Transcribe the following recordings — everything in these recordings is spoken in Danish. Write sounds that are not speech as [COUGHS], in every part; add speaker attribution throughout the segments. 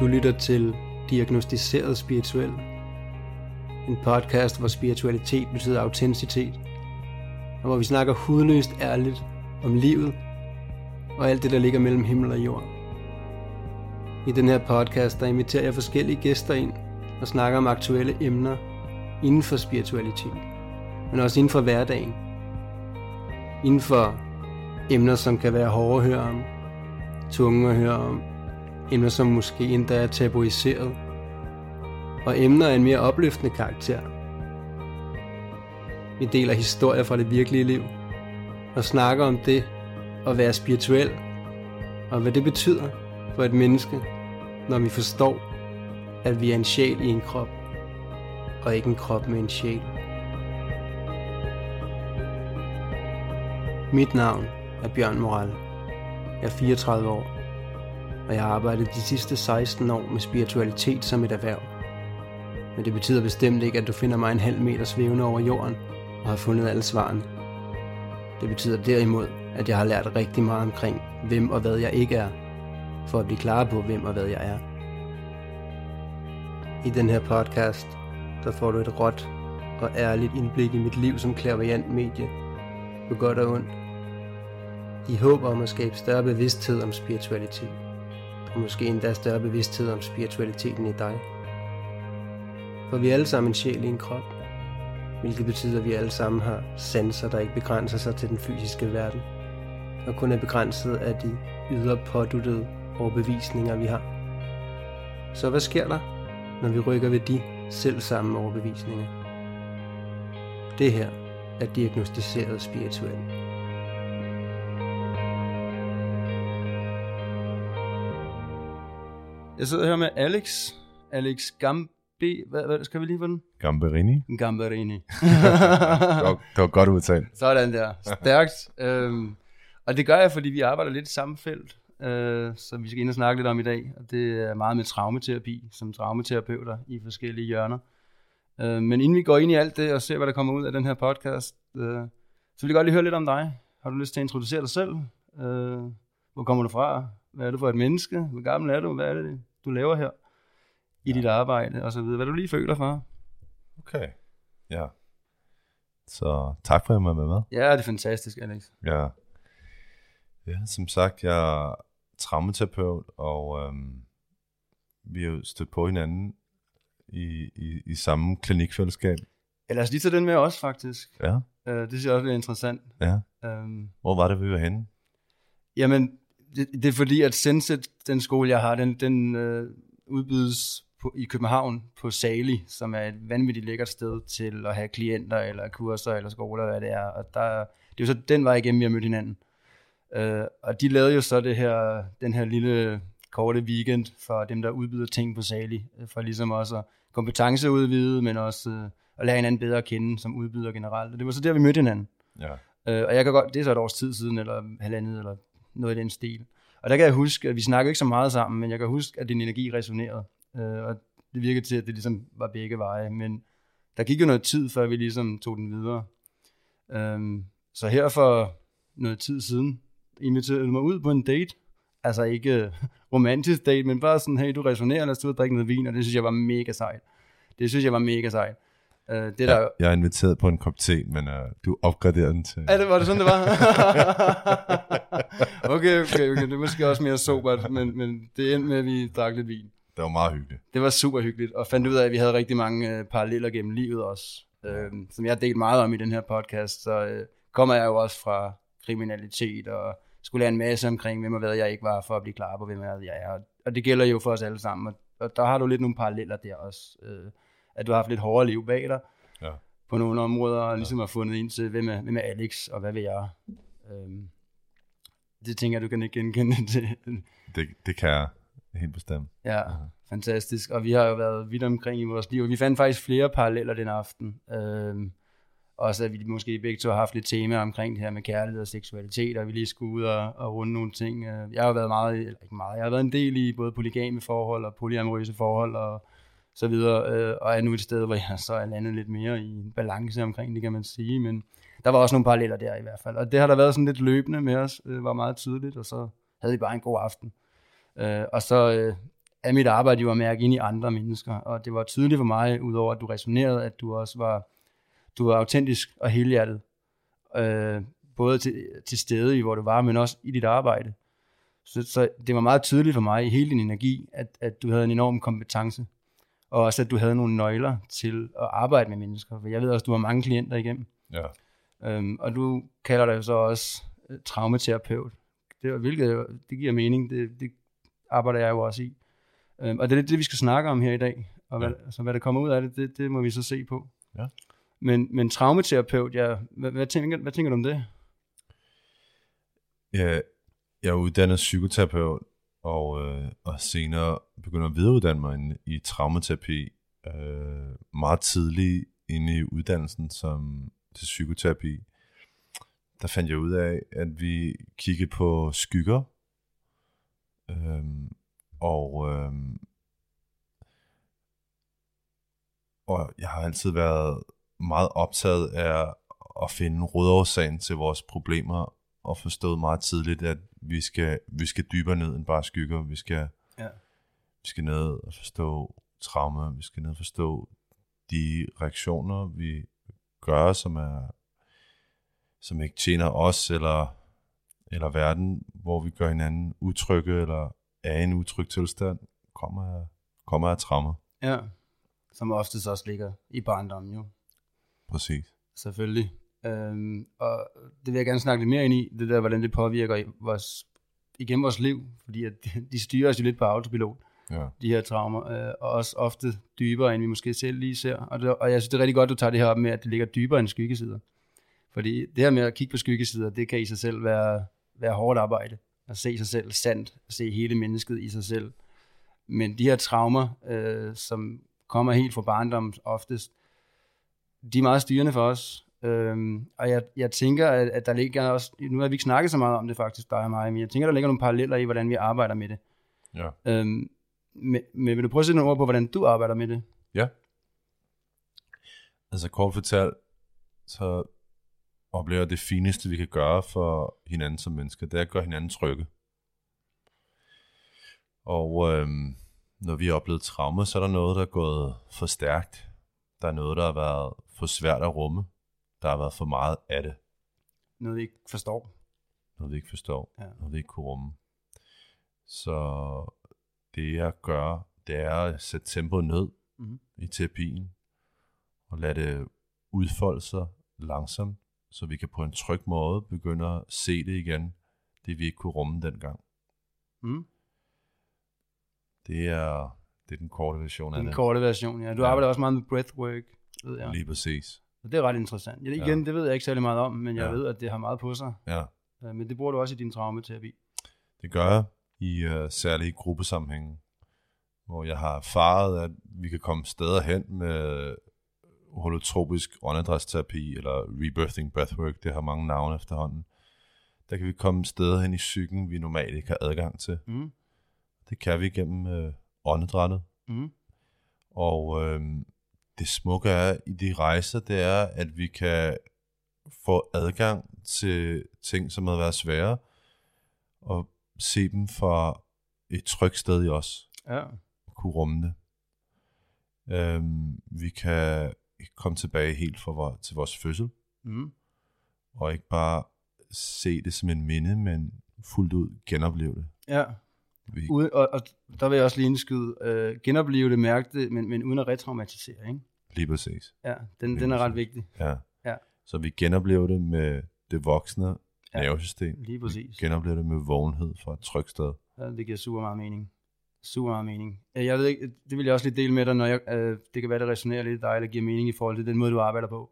Speaker 1: Du lytter til Diagnostiseret Spirituel. En podcast, hvor spiritualitet betyder autenticitet. Og hvor vi snakker hudløst ærligt om livet og alt det, der ligger mellem himmel og jord. I den her podcast, der inviterer jeg forskellige gæster ind og snakker om aktuelle emner inden for spiritualitet, men også inden for hverdagen. Inden for emner, som kan være hårde at høre om, tunge at høre om, emner, som måske endda er tabuiseret, og emner af en mere opløftende karakter. Vi deler historier fra det virkelige liv, og snakker om det at være spirituel, og hvad det betyder for et menneske, når vi forstår, at vi er en sjæl i en krop, og ikke en krop med en sjæl. Mit navn er Bjørn Moral. Jeg er 34 år, og jeg har arbejdet de sidste 16 år med spiritualitet som et erhverv. Men det betyder bestemt ikke, at du finder mig en halv meter svævende over jorden og har fundet alle svarene. Det betyder derimod, at jeg har lært rigtig meget omkring, hvem og hvad jeg ikke er, for at blive klar på, hvem og hvad jeg er. I den her podcast, der får du et råt og ærligt indblik i mit liv som klaverjant medie, på godt og ondt, i håb om at skabe større bevidsthed om spiritualitet, og måske endda større bevidsthed om spiritualiteten i dig. For vi er alle sammen en sjæl i en krop, hvilket betyder, at vi alle sammen har sanser, der ikke begrænser sig til den fysiske verden, og kun er begrænset af de ydre påduttede overbevisninger, vi har. Så hvad sker der, når vi rykker ved de selv samme overbevisninger? Det her er diagnostiseret spirituelt. Jeg sidder her med Alex. Alex Gambi. Hvad, hvad skal vi lige for den?
Speaker 2: Gamberini.
Speaker 1: Gamberini. [LAUGHS]
Speaker 2: det var godt udtalt.
Speaker 1: Sådan der. Stærkt. øhm, og det gør jeg, fordi vi arbejder lidt i samme felt, øh, som vi skal ind og snakke lidt om i dag. Og det er meget med traumaterapi, som traumaterapeuter i forskellige hjørner. Øh, men inden vi går ind i alt det og ser, hvad der kommer ud af den her podcast, øh, så vil jeg godt lige høre lidt om dig. Har du lyst til at introducere dig selv? Øh, hvor kommer du fra? Hvad er du for et menneske? Hvor gammel er du? Hvad er det, du laver her i ja. dit arbejde? Og så videre. Hvad du lige føler for?
Speaker 2: Okay, ja. Så tak for at jeg med med.
Speaker 1: Ja, det er fantastisk, Alex.
Speaker 2: Ja. Ja, som sagt, jeg er traumaterapeut, og øhm, vi har jo stødt på hinanden i, i, i samme klinikfællesskab.
Speaker 1: Ja, lad os lige tage den med også, faktisk.
Speaker 2: Ja.
Speaker 1: Uh, det synes jeg også er interessant.
Speaker 2: Ja. Um, Hvor var det, vi var henne?
Speaker 1: Jamen, det, det er fordi, at Senset, den skole, jeg har, den, den øh, udbydes på, i København på Sali, som er et vanvittigt lækkert sted til at have klienter, eller kurser, eller skoler, hvad det er. Og der, det er jo så den vej igennem, vi har mødt hinanden. Øh, og de lavede jo så det her, den her lille korte weekend for dem, der udbyder ting på Sali, øh, for ligesom også at kompetenceudvide, men også øh, at lære hinanden bedre at kende som udbyder generelt. Og det var så der, vi mødte hinanden.
Speaker 2: Ja.
Speaker 1: Øh, og jeg kan godt, det er så et års tid siden, eller halvandet, eller noget i den stil. Og der kan jeg huske, at vi snakkede ikke så meget sammen, men jeg kan huske, at din energi resonerede. Øh, og det virkede til, at det ligesom var begge veje. Men der gik jo noget tid, før vi ligesom tog den videre. Øh, så her for noget tid siden, inviterede du mig ud på en date. Altså ikke øh, romantisk date, men bare sådan, hey, du resonerer, lad os ud og drikke noget vin, og det synes jeg var mega sejt. Det synes jeg var mega sejt.
Speaker 2: Uh, det ja, der... Jeg er inviteret på en kop te, men uh, du opgraderer den til...
Speaker 1: Ja, det var det sådan, det var? [LAUGHS] okay, okay, okay, det er måske også mere sobert, men, men det endte med, at vi drak lidt vin.
Speaker 2: Det var meget hyggeligt.
Speaker 1: Det var super hyggeligt, og fandt ud af, at vi havde rigtig mange uh, paralleller gennem livet også, uh, som jeg har delt meget om i den her podcast, så uh, kommer jeg jo også fra kriminalitet, og skulle lære en masse omkring, hvem og hvad jeg ikke var, for at blive klar på, hvem jeg er. Og det gælder jo for os alle sammen, og, og der har du lidt nogle paralleller der også. Uh, at du har haft lidt hårdere liv bag dig
Speaker 2: ja.
Speaker 1: på nogle områder, og ligesom ja. har fundet ind til, hvem er, hvem er Alex, og hvad vil jeg? Øhm, det tænker jeg, du kan ikke genkende [LAUGHS] til.
Speaker 2: Det, det kan jeg helt bestemt.
Speaker 1: Ja, ja, fantastisk. Og vi har jo været vidt omkring i vores liv, og vi fandt faktisk flere paralleller den aften. Øhm, også at vi måske begge to har haft lidt tema omkring det her med kærlighed og seksualitet, og vi lige skulle ud og, og runde nogle ting. Øh, jeg har været meget, eller ikke meget, jeg har været en del i både polygame forhold og polyamorøse forhold, og så videre, øh, og er nu et sted, hvor jeg så er landet lidt mere i en balance omkring det, kan man sige, men der var også nogle paralleller der i hvert fald, og det har der været sådan lidt løbende med os, øh, var meget tydeligt, og så havde vi bare en god aften. Øh, og så øh, er mit arbejde jo at mærke ind i andre mennesker, og det var tydeligt for mig, udover at du resonerede, at du også var, du var autentisk og helhjertet, øh, både til, til stede i, hvor du var, men også i dit arbejde. Så, så det var meget tydeligt for mig i hele din energi, at, at du havde en enorm kompetence, og også at du havde nogle nøgler til at arbejde med mennesker, for jeg ved også, at du har mange klienter igennem.
Speaker 2: Ja.
Speaker 1: Øhm, og du kalder dig jo så også øh, traumaterapeut, det, hvilket det giver mening, det, det arbejder jeg jo også i. Øhm, og det er det, vi skal snakke om her i dag, og hvad,
Speaker 2: Ja.
Speaker 1: altså, hvad der kommer ud af det, det, det må vi så se på.
Speaker 2: Ja.
Speaker 1: Men, men traumaterapeut, ja, hvad, hvad, tænker, hvad tænker du om det?
Speaker 2: Jeg, jeg er uddannet psykoterapeut, og, øh, og senere begynder at videreuddanne mig i, traumaterapi øh, meget tidligt inde i uddannelsen som til psykoterapi. Der fandt jeg ud af, at vi kiggede på skygger, øh, og, øh, og jeg har altid været meget optaget af at finde rådårsagen til vores problemer, og forstået meget tidligt, at vi skal, vi skal dybere ned end bare skygger. Vi skal,
Speaker 1: Ja.
Speaker 2: vi skal ned og forstå trauma. Vi skal ned og forstå de reaktioner, vi gør, som er som ikke tjener os eller, eller verden, hvor vi gør hinanden utrygge eller er i en utryg tilstand, kommer af, kommer af trauma.
Speaker 1: Ja, som oftest også ligger i barndommen jo,
Speaker 2: Præcis.
Speaker 1: selvfølgelig. Øhm, og det vil jeg gerne snakke lidt mere ind i, det der, hvordan det påvirker vores, igennem vores liv, fordi at [LAUGHS] de styrer os jo lidt på autopilot.
Speaker 2: Ja.
Speaker 1: de her traumer, øh, og også ofte dybere, end vi måske selv lige ser. Og, det, og jeg synes, det er rigtig godt, du tager det her op med, at det ligger dybere end skyggesider. Fordi det her med at kigge på skyggesider, det kan i sig selv være, være hårdt arbejde. At se sig selv sandt, at se hele mennesket i sig selv. Men de her traumer, øh, som kommer helt fra barndommen oftest, de er meget styrende for os. Øhm, og jeg, jeg tænker, at, at der ligger også, nu har vi ikke snakket så meget om det faktisk, dig og mig, men jeg tænker, der ligger nogle paralleller i, hvordan vi arbejder med det.
Speaker 2: Ja.
Speaker 1: Øhm, men, men vil du prøve at sætte nogle ord på, hvordan du arbejder med det?
Speaker 2: Ja. Altså kort fortalt, så oplever jeg det fineste, vi kan gøre for hinanden som mennesker, det er at gøre hinanden trygge. Og øhm, når vi har oplevet traume, så er der noget, der er gået for stærkt. Der er noget, der har været for svært at rumme. Der har været for meget af det,
Speaker 1: Noget, vi ikke forstår.
Speaker 2: noget vi ikke forstår,
Speaker 1: Ja.
Speaker 2: noget vi ikke kunne rumme. Så det jeg gør, det er at sætte tempoet ned
Speaker 1: Mhm.
Speaker 2: i terapien, og lade det udfolde sig langsomt, så vi kan på en tryg måde begynde at se det igen, det vi ikke kunne rumme dengang.
Speaker 1: Mm.
Speaker 2: Det er, det er den korte version af
Speaker 1: Den
Speaker 2: det.
Speaker 1: korte version, ja. Du
Speaker 2: Ja.
Speaker 1: arbejder også meget med breathwork, ved jeg.
Speaker 2: Lige præcis.
Speaker 1: Og det er ret interessant. Ja, igen,
Speaker 2: Ja.
Speaker 1: det ved jeg ikke særlig meget om, men jeg
Speaker 2: Ja.
Speaker 1: ved, at det har meget på sig.
Speaker 2: Ja,
Speaker 1: Øh, Men det bruger du også i din traumaterapi.
Speaker 2: det gør jeg i uh, særlige gruppesammenhænge, hvor jeg har erfaret, at vi kan komme steder hen med holotropisk åndedrætsterapi, eller rebirthing breathwork, det har mange navne efterhånden. Der kan vi komme steder hen i psyken, vi normalt ikke har adgang til.
Speaker 1: Mm.
Speaker 2: Det kan vi gennem øh, åndedrættet.
Speaker 1: Mm.
Speaker 2: Og øh, det smukke er i de rejser, det er, at vi kan få adgang til ting, som har været svære, og se dem fra et trygt sted i os,
Speaker 1: Ja.
Speaker 2: og kunne rumme det. Øhm, vi kan komme tilbage helt for, vor- til vores fødsel,
Speaker 1: Mm.
Speaker 2: og ikke bare se det som en minde, men fuldt ud genopleve det.
Speaker 1: Ja.
Speaker 2: Vi,
Speaker 1: Ude, og, og, der vil jeg også lige indskyde, øh, genopleve det, mærke det, men, men uden at retraumatisere, ikke?
Speaker 2: Lige præcis.
Speaker 1: Ja, den,
Speaker 2: Lige
Speaker 1: den er ret vigtig.
Speaker 2: Ja.
Speaker 1: Ja.
Speaker 2: Så vi genoplever det med det voksne
Speaker 1: Ja.
Speaker 2: nervesystem.
Speaker 1: Lige præcis.
Speaker 2: Vi genoplever det med vågenhed fra et trygt sted.
Speaker 1: Ja, det giver super meget mening. Super meget mening. Jeg ved ikke, det vil jeg også lige dele med dig, når jeg, øh, det kan være, det resonerer lidt dig, eller giver mening i forhold til den måde, du arbejder på.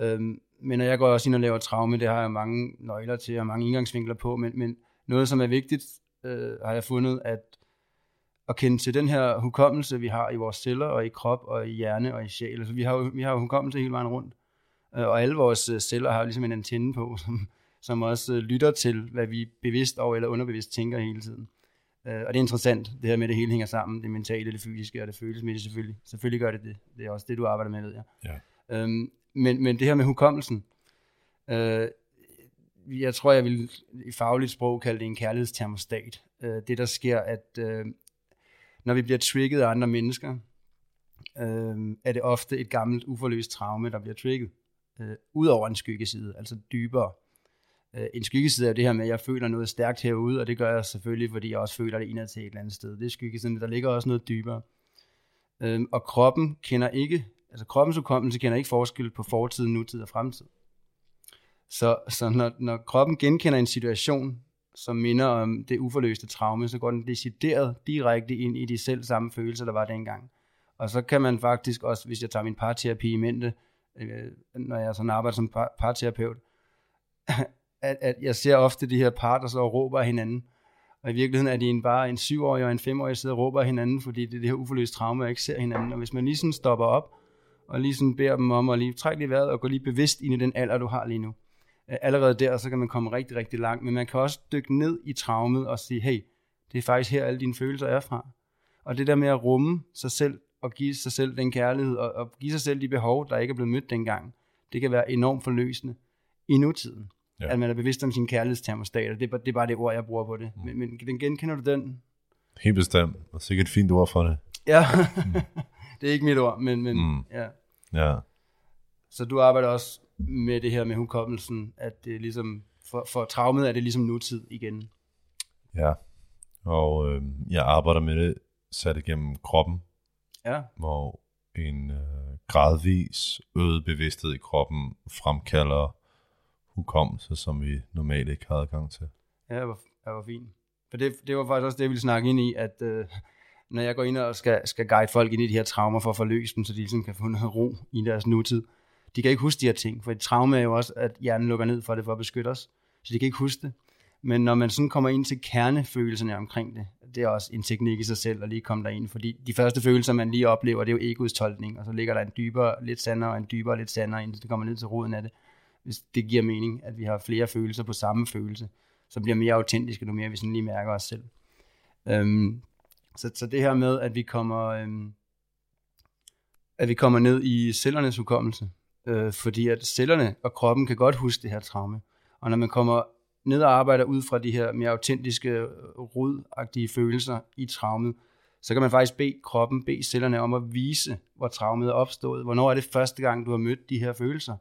Speaker 1: Øhm, men når jeg går også ind og laver traume, det har jeg mange nøgler til, og mange indgangsvinkler på, men, men noget, som er vigtigt, øh, har jeg fundet, at at kende til den her hukommelse, vi har i vores celler, og i krop, og i hjerne, og i sjæl. Altså, vi har jo, vi har jo hukommelse hele vejen rundt. Øh, og alle vores øh, celler har jo ligesom en antenne på, [LAUGHS] som, som også øh, lytter til, hvad vi bevidst og eller underbevidst tænker hele tiden. Og det er interessant, det her med, at det hele hænger sammen, det mentale, det fysiske og det følelsesmæssige selvfølgelig. Selvfølgelig gør det det. Det er også det, du arbejder med, ved jeg.
Speaker 2: Ja.
Speaker 1: Øhm, men, men det her med hukommelsen, øh, jeg tror, jeg vil i fagligt sprog kalde det en kærlighedstermostat. Øh, det, der sker, at øh, når vi bliver trigget af andre mennesker, øh, er det ofte et gammelt, uforløst traume, der bliver trigget. Øh, Udover en skyggeside, altså dybere. Øh, en skyggeside er det her med, at jeg føler noget stærkt herude, og det gør jeg selvfølgelig, fordi jeg også føler det indad til et eller andet sted. Det er skyggesiden, der ligger også noget dybere. Øh, og kroppen kender ikke, altså kroppens hukommelse kender ikke forskel på fortid, nutid og fremtid. Så, så når, når kroppen genkender en situation, som minder om det uforløste traume, så går den decideret direkte ind i de selv samme følelser, der var dengang. Og så kan man faktisk også, hvis jeg tager min parterapi i mente, øh, når jeg sådan arbejder som par- parterapeut, [CLEARS THROAT] at, at jeg ser ofte de her par, der så råber af hinanden. Og i virkeligheden er de en, bare en syvårig og en femårig, der sidder og råber af hinanden, fordi det er det her uforløste traume, og ikke ser hinanden. Og hvis man lige sådan stopper op, og lige sådan beder dem om at lige trække lige vejret, og gå lige bevidst ind i den alder, du har lige nu. Øh, Allerede der, så kan man komme rigtig, rigtig langt, men man kan også dykke ned i traumet og sige, hey, det er faktisk her, alle dine følelser er fra. Og det der med at rumme sig selv, og give sig selv den kærlighed, og, og give sig selv de behov, der ikke er blevet mødt dengang, det kan være enormt forløsende i nutiden.
Speaker 2: Ja.
Speaker 1: At man er bevidst om sin kærlighedstermostat, og det er, bare- det er bare det ord, jeg bruger på det. Mm. Men, men den genkender du den?
Speaker 2: Helt bestemt. Og sikkert et fint ord for det.
Speaker 1: Ja, [LAUGHS] det er ikke mit ord, men, men
Speaker 2: Mm.
Speaker 1: mm. ja.
Speaker 2: Ja.
Speaker 1: Så du arbejder også med det her med hukommelsen, at det er ligesom, for, for traumet er det ligesom nutid igen.
Speaker 2: Ja. Og øh, jeg arbejder med det sat igennem kroppen,
Speaker 1: Ja,
Speaker 2: hvor en øh, gradvis øget bevidsthed i kroppen fremkalder hukommelse, som vi normalt ikke har adgang til.
Speaker 1: ja det var, det var fint. For det, det var faktisk også det, jeg ville snakke ind i, at øh, når jeg går ind og skal, skal guide folk ind i de her traumer for at forløse dem, så de ligesom kan få noget ro i deres nutid. De kan ikke huske de her ting, for et traume er jo også, at hjernen lukker ned for det for at beskytte os. Så de kan ikke huske det. Men når man sådan kommer ind til kernefølelserne omkring det, det er også en teknik i sig selv at lige komme derind, fordi de første følelser, man lige oplever, det er jo egoets tolkning, og så ligger der en dybere, lidt sandere, og en dybere, lidt sandere, indtil det kommer ned til roden af det. Hvis det giver mening, at vi har flere følelser på samme følelse, så bliver mere autentiske, nu mere vi sådan lige mærker os selv. Øhm, så, så det her med, at vi kommer, øhm, at vi kommer ned i cellernes hukommelse, øh, fordi at cellerne og kroppen kan godt huske det her traume. Og når man kommer ned og arbejder ud fra de her mere autentiske, øh, rodagtige følelser i traumet, så kan man faktisk bede kroppen, bede cellerne om at vise, hvor traumet er opstået. Hvornår er det første gang, du har mødt de her følelser?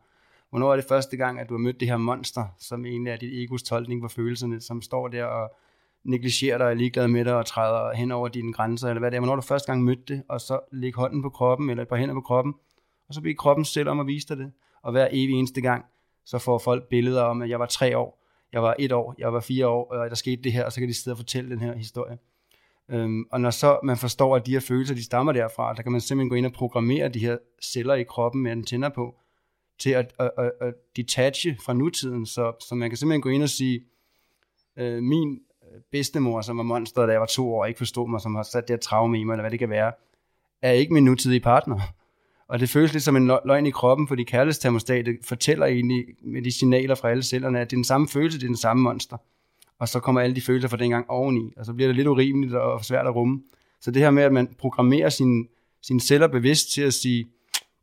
Speaker 1: Hvornår er det første gang, at du har mødt det her monster, som egentlig er dit egos tolkning på følelserne, som står der og negligerer dig, er ligeglad med dig og træder hen over dine grænser, eller hvad det er. Hvornår har du første gang mødt det, og så læg hånden på kroppen, eller et par hænder på kroppen, og så bed kroppen selv om at vise dig det. Og hver evig eneste gang, så får folk billeder om, at jeg var tre år, jeg var et år, jeg var fire år, og der skete det her, og så kan de sidde og fortælle den her historie. Øhm, og når så man forstår, at de her følelser, de stammer derfra, der kan man simpelthen gå ind og programmere de her celler i kroppen med antenner på, til at, at, at, at detache fra nutiden, så, så man kan simpelthen gå ind og sige, øh, min bedstemor, som var monster, da jeg var to år, og ikke forstod mig, som har sat det her traume i mig, eller hvad det kan være, er ikke min nutidige partner. Og det føles lidt som en løgn i kroppen, fordi kærlighedstermostatet fortæller egentlig med de signaler fra alle cellerne, at det er den samme følelse, det er den samme monster. Og så kommer alle de følelser fra dengang oveni, og så bliver det lidt urimeligt og svært at rumme. Så det her med, at man programmerer sine, sin celler bevidst til at sige,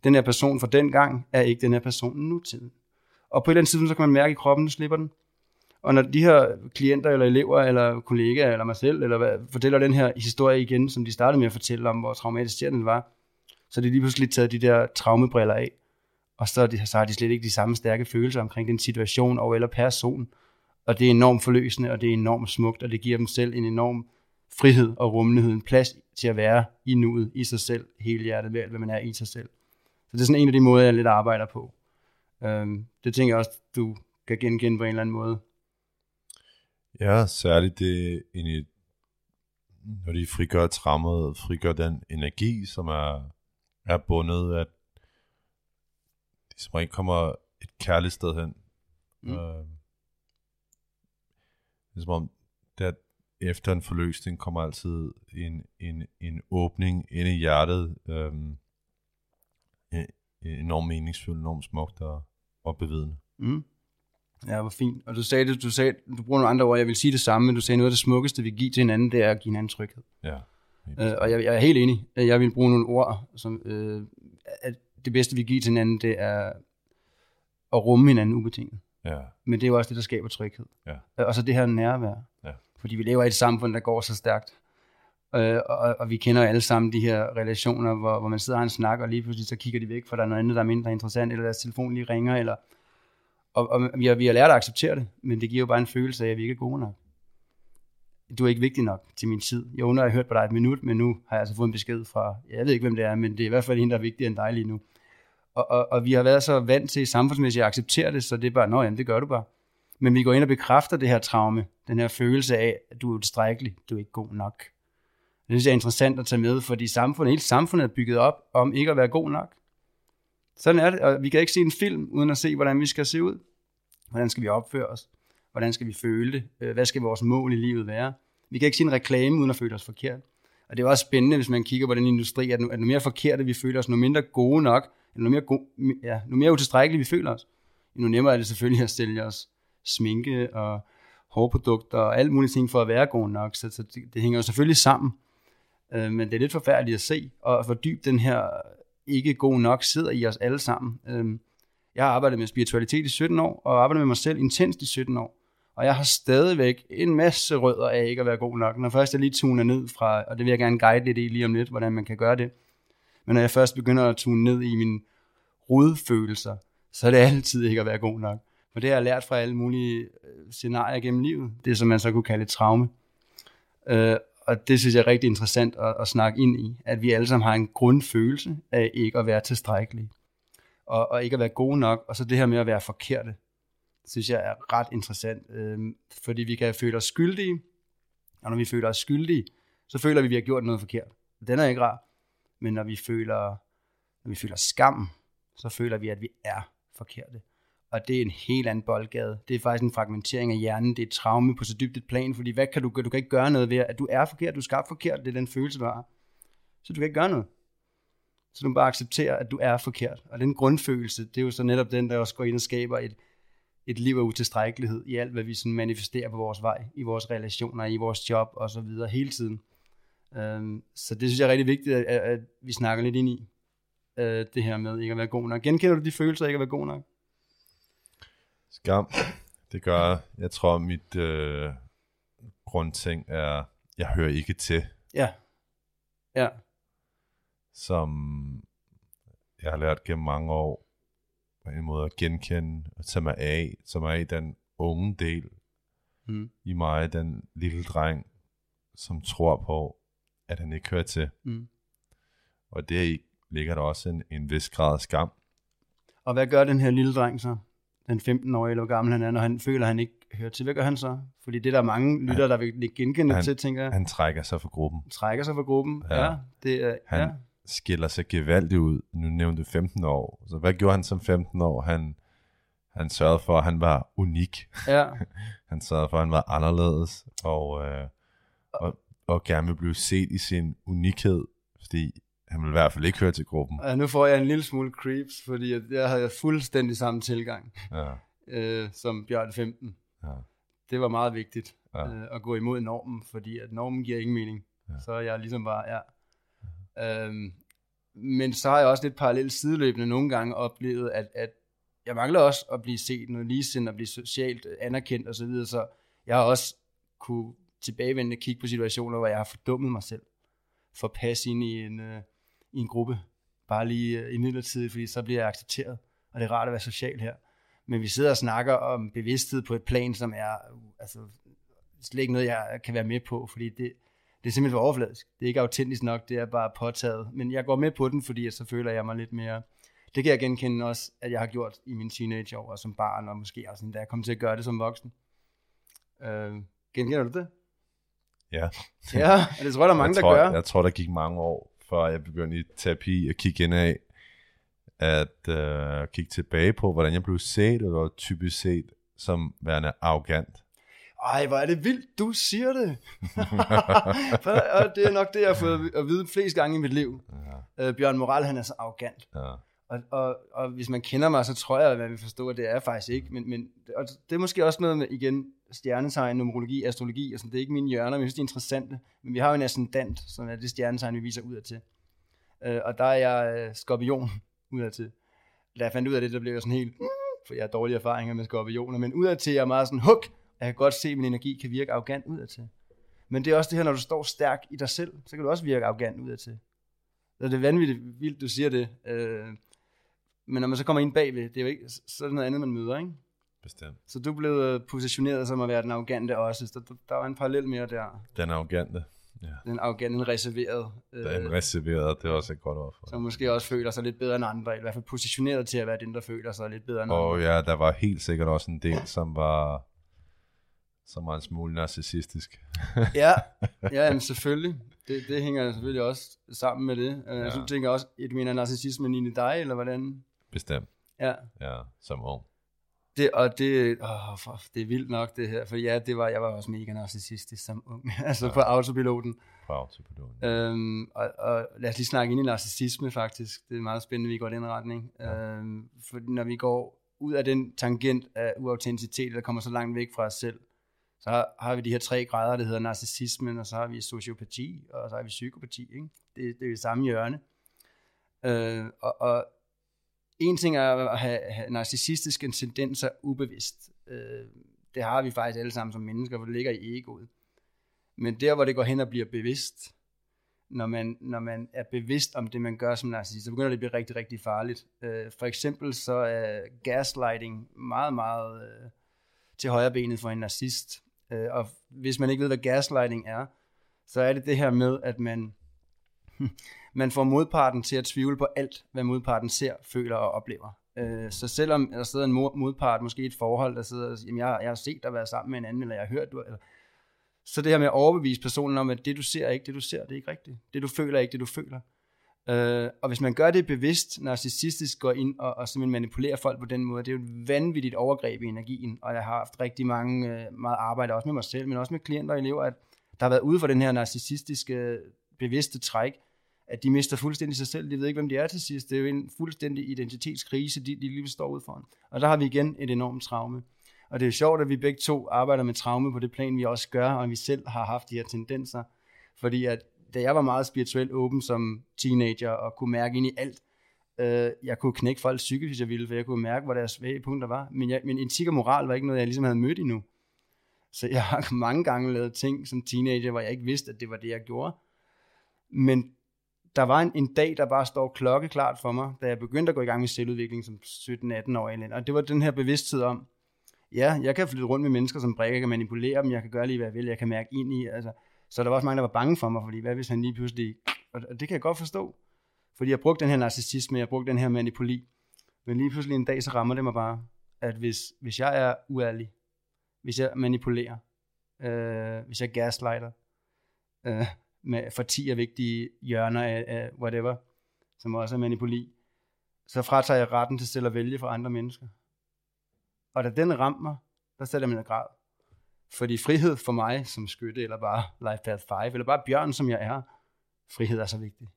Speaker 1: den her person fra dengang er ikke den her person nutiden. Og på et eller andet tidspunkt, så kan man mærke i kroppen, nu slipper den. Og når de her klienter, eller elever, eller kollegaer, eller mig selv, eller hvad, fortæller den her historie igen, som de startede med at fortælle om, hvor traumatisk den var, så er de lige pludselig taget de der traumebriller af, og så, er de, så har de slet ikke de samme stærke følelser omkring den situation og eller person. Og det er enormt forløsende, og det er enormt smukt, og det giver dem selv en enorm frihed og rummelighed, en plads til at være i nuet, i sig selv, hele hjertet med alt, hvad man er i sig selv. Så det er sådan en af de måder, jeg lidt arbejder på. Øhm, det tænker jeg også, du kan genkende på en eller anden måde.
Speaker 2: Ja, særligt det, når de frigør trammet, frigør den energi, som er, er bundet, at de som regel kommer et kærligt sted hen.
Speaker 1: Mm.
Speaker 2: Øh, det er som om, at efter en forløsning kommer altid en, en, en åbning ind i hjertet, øh, enormt meningsfuldt, enormt smukt og, og bevidende.
Speaker 1: Mm. Ja, hvor fint. Og du sagde det, du sagde, du bruger nogle andre ord, jeg vil sige det samme, men du sagde noget af det smukkeste, vi giver til hinanden, det er at give hinanden tryghed.
Speaker 2: Ja.
Speaker 1: Øh, og jeg, jeg er helt enig. Jeg vil bruge nogle ord, som øh, at det bedste, vi giver til hinanden, det er at rumme hinanden ubetinget.
Speaker 2: Ja,
Speaker 1: Men det er jo også det, der skaber tryghed.
Speaker 2: Ja.
Speaker 1: Øh, Og så det her nærvær.
Speaker 2: Ja.
Speaker 1: Fordi vi lever i et samfund, der går så stærkt. Øh, og, og vi kender alle sammen de her relationer, hvor, hvor man sidder og har en snak, og lige pludselig så kigger de væk, for der er noget andet, der er mindre interessant, eller deres telefon lige ringer, eller, og, og vi, har, vi har lært at acceptere det, men det giver jo bare en følelse af, at vi ikke er gode nok. Du er ikke vigtig nok til min tid. Jo, nu har jeg hørt på dig et minut, men nu har jeg altså fået en besked fra, jeg ved ikke, hvem det er, men det er i hvert fald en, der er vigtigere end dig lige nu. Og, og, og vi har været så vant til samfundsmæssigt at acceptere det, så det er bare, nå jamen, det gør du bare. Men vi går ind og bekræfter det her traume, den her følelse af, at du er utilstrækkelig, du er ikke god nok. Det synes jeg er interessant at tage med, fordi samfundet, hele samfundet er bygget op om ikke at være god nok. Sådan er det, og vi kan ikke se en film, uden at se, hvordan vi skal se ud. Hvordan skal vi opføre os? Hvordan skal vi føle det? Øh, hvad skal vores mål i livet være? Vi kan ikke se en reklame, uden at føle os forkert. Og det er også spændende, hvis man kigger på den industri, at nu, at nu mere forkerte vi føler os, nu mindre gode nok, eller nu mere, gode, ja, nu mere utilstrækkelige vi føler os, nu nemmere er det selvfølgelig at sælge os sminke og hårprodukter og alt muligt ting for at være god nok. Så, så det, det hænger jo selvfølgelig sammen. Øh, men det er lidt forfærdeligt at se, og hvor dybt den her ikke god nok sidder i os alle sammen. Øh, jeg har arbejdet med spiritualitet i 17 år, og arbejdet med mig selv intenst i 17 år. Og jeg har stadigvæk en masse rødder af ikke at være god nok. Når først jeg lige tuner ned fra, og det vil jeg gerne guide lidt i lige om lidt, hvordan man kan gøre det. Men når jeg først begynder at tune ned i mine rodfølelser, så er det altid ikke at være god nok. For det har jeg lært fra alle mulige øh, scenarier gennem livet. Det som man så kunne kalde et traume. Øh, og det synes jeg er rigtig interessant at, at snakke ind i. At vi alle sammen har en grundfølelse af ikke at være tilstrækkelige. Og, og ikke at være gode nok. Og så det her med at være forkerte synes jeg er ret interessant. Øh, fordi vi kan føle os skyldige. Og når vi føler os skyldige, så føler vi, at vi har gjort noget forkert. Den er ikke rar. Men når vi føler, når vi føler skam, så føler vi, at vi er forkerte og det er en helt anden boldgade. Det er faktisk en fragmentering af hjernen, det er et traume på så dybt et plan, fordi hvad kan du gøre? Du kan ikke gøre noget ved, at du er forkert, du er skabt forkert, det er den følelse, du har. Så du kan ikke gøre noget. Så du må bare acceptere, at du er forkert. Og den grundfølelse, det er jo så netop den, der også går ind og skaber et, et liv af utilstrækkelighed i alt, hvad vi sådan manifesterer på vores vej, i vores relationer, i vores job og så videre hele tiden. Um, så det synes jeg er rigtig vigtigt, at, at vi snakker lidt ind i, uh, det her med ikke at være god nok. Genkender du de følelser af ikke at være god nok?
Speaker 2: Skam. Det gør, jeg tror, mit øh, grundting er, jeg hører ikke til.
Speaker 1: Ja. Ja.
Speaker 2: Som jeg har lært gennem mange år, på en måde at genkende og tage mig af, som er i den unge del mm. i mig, den lille dreng, som tror på, at han ikke hører til. Mm. Og det ligger der også en, en vis grad af skam.
Speaker 1: Og hvad gør den her lille dreng så? den 15-årige, eller hvor gammel han er, når han føler, at han ikke hører til. Hvad gør han så? Fordi det er der mange lytter, der vil genkende
Speaker 2: han,
Speaker 1: til, tænker jeg.
Speaker 2: Han trækker sig fra gruppen.
Speaker 1: Trækker sig fra gruppen, ja. ja det er,
Speaker 2: han
Speaker 1: ja.
Speaker 2: Skiller sig gevaldigt ud. Nu nævnte du 15 år. Så hvad gjorde han som 15 år? Han, han sørgede for, at han var unik.
Speaker 1: Ja. [LAUGHS]
Speaker 2: han sørgede for, at han var anderledes, og, øh, og, og gerne vil blive set i sin unikhed, fordi han vil i hvert fald ikke høre til gruppen.
Speaker 1: Ja, nu får jeg en lille smule creeps, fordi jeg havde fuldstændig samme tilgang ja. øh, som Bjørn 15. Ja. Det var meget vigtigt ja. øh, at gå imod normen, fordi at normen giver ingen mening. Ja. Så jeg ligesom bare, ja. Øhm, men så har jeg også lidt parallelt sideløbende nogle gange oplevet, at, at jeg mangler også at blive set noget ligesindt at blive socialt anerkendt osv., så, videre, så jeg har også kunne tilbagevendende kigge på situationer, hvor jeg har fordummet mig selv for at passe ind i en, øh, i en gruppe, bare lige øh, i midlertid, fordi så bliver jeg accepteret, og det er rart at være social her. Men vi sidder og snakker om bevidsthed på et plan, som er altså, slet ikke noget, jeg kan være med på, fordi det, det er simpelthen for overfladisk. Det er ikke autentisk nok, det er bare påtaget. Men jeg går med på den, fordi så føler jeg mig lidt mere... Det kan jeg genkende også, at jeg har gjort i min teenageår og som barn, og måske også da jeg kom til at gøre det som voksen. Øh, genkender du det?
Speaker 2: Ja. [LAUGHS]
Speaker 1: ja, og det tror jeg, der er mange,
Speaker 2: jeg tror,
Speaker 1: der gør.
Speaker 2: Jeg tror, der gik mange år, før jeg begyndte i terapi at kigge ind af, at øh, kigge tilbage på, hvordan jeg blev set, og typisk set som værende arrogant.
Speaker 1: Ej, hvor er det vildt, du siger det. [LAUGHS] og det er nok det, jeg har fået at vide flest gange i mit liv. Ja. Øh, Bjørn Moral, han er så arrogant. Ja. Og, og, og hvis man kender mig, så tror jeg, at man vil forstå, at det er faktisk ikke. Men, men og det er måske også noget med, igen, stjernetegn, numerologi, astrologi, og sådan, det er ikke mine hjørner, men jeg synes, det er interessante. Men vi har jo en ascendant, som er det stjernetegn, vi viser ud af til. Øh, og der er jeg uh, skorpion ud af til. Da jeg fandt ud af det, der blev jeg sådan helt, mm, for jeg har dårlige erfaringer med skorpioner, men ud af til, jeg er meget sådan, huk, jeg kan godt se, at min energi kan virke arrogant ud af til. Men det er også det her, når du står stærk i dig selv, så kan du også virke arrogant udadtil. Så det er vanvittigt vildt, du siger det. Øh, men når man så kommer ind bagved, det er jo ikke, så er det noget andet, man møder, ikke?
Speaker 2: Bestemt.
Speaker 1: Så du blev positioneret som at være den arrogante også. Så der, der var en parallel mere der.
Speaker 2: Den arrogante. Ja.
Speaker 1: Den arrogante, den reserveret.
Speaker 2: Den reserveret, det er også et godt ord for.
Speaker 1: Som måske også føler sig lidt bedre end andre, i hvert fald positioneret til at være den, der føler sig lidt bedre end andre.
Speaker 2: Og ja, der var helt sikkert også en del, som var, som var en smule narcissistisk. [LAUGHS]
Speaker 1: ja, ja jamen selvfølgelig. Det, det hænger selvfølgelig også sammen med det. Ja. Så du tænker også, du mener narcissismen ind i dig, eller hvordan?
Speaker 2: Bestemt.
Speaker 1: Ja.
Speaker 2: Ja, som ung.
Speaker 1: Det, og det, åh, for, det er vildt nok det her, for ja, det var, jeg var også mega narcissistisk som ung, [LAUGHS] altså ja. på autopiloten.
Speaker 2: På autopiloten.
Speaker 1: Øhm, og, og lad os lige snakke ind i narcissisme faktisk, det er meget spændende, at vi går i den retning. Ja. Øhm, for når vi går ud af den tangent af uautenticitet, der kommer så langt væk fra os selv, så har, vi de her tre grader, der hedder narcissismen, og så har vi sociopati, og så har vi psykopati, ikke? Det, det er det samme hjørne. Øh, og, og en ting er at have, have narcissistiske tendenser ubevidst. Øh, det har vi faktisk alle sammen som mennesker, hvor det ligger i egoet. Men der, hvor det går hen og bliver bevidst, når man, når man er bevidst om det, man gør som narcissist, så begynder det at blive rigtig, rigtig farligt. Øh, for eksempel så er gaslighting meget, meget øh, til højre benet for en narcissist. Øh, og hvis man ikke ved, hvad gaslighting er, så er det det her med, at man [LAUGHS] man får modparten til at tvivle på alt, hvad modparten ser, føler og oplever. Øh, så selvom der sidder en modpart, måske i et forhold, der sidder og siger, jeg, jeg har set dig være sammen med en anden, eller jeg har hørt, du, eller, så det her med at overbevise personen om, at det du ser er ikke det du ser, det er ikke rigtigt. Det du føler er ikke det du føler. Øh, og hvis man gør det bevidst, narcissistisk går ind og, og simpelthen manipulerer folk på den måde, det er jo et vanvittigt overgreb i energien, og jeg har haft rigtig mange, øh, meget arbejde også med mig selv, men også med klienter og elever, at der har været ude for den her narcissistiske bevidste træk, at de mister fuldstændig sig selv. De ved ikke, hvem de er til sidst. Det er jo en fuldstændig identitetskrise, de, de lige står ud foran. Og der har vi igen et enormt traume. Og det er jo sjovt, at vi begge to arbejder med traume på det plan, vi også gør, og vi selv har haft de her tendenser. Fordi at da jeg var meget spirituelt åben som teenager, og kunne mærke ind i alt, øh, jeg kunne knække folk psykisk, hvis jeg ville, for jeg kunne mærke, hvor deres svage punkter var. Men jeg, min etik og moral var ikke noget, jeg ligesom havde mødt endnu. Så jeg har [LAUGHS] mange gange lavet ting som teenager, hvor jeg ikke vidste, at det var det, jeg gjorde. Men der var en, en dag, der bare står klokkeklart for mig, da jeg begyndte at gå i gang med selvudvikling som 17-18 år. Og det var den her bevidsthed om, ja, jeg kan flytte rundt med mennesker som brækker, jeg kan manipulere dem, jeg kan gøre lige, hvad jeg vil, jeg kan mærke ind i. Altså, så der var også mange, der var bange for mig, fordi hvad hvis han lige pludselig... Og det kan jeg godt forstå. Fordi jeg brugte den her narcissisme, jeg brugte den her manipuli. Men lige pludselig en dag, så rammer det mig bare, at hvis, hvis jeg er uærlig, hvis jeg manipulerer, øh, hvis jeg gaslighter, øh, med, for 10 af vigtige hjørner af, af whatever, som også er manipuli, så fratager jeg retten til selv at vælge for andre mennesker. Og da den ramte mig, der satte jeg mig grad. Fordi frihed for mig som skytte, eller bare Life Path 5, eller bare bjørn, som jeg er, frihed er så vigtig.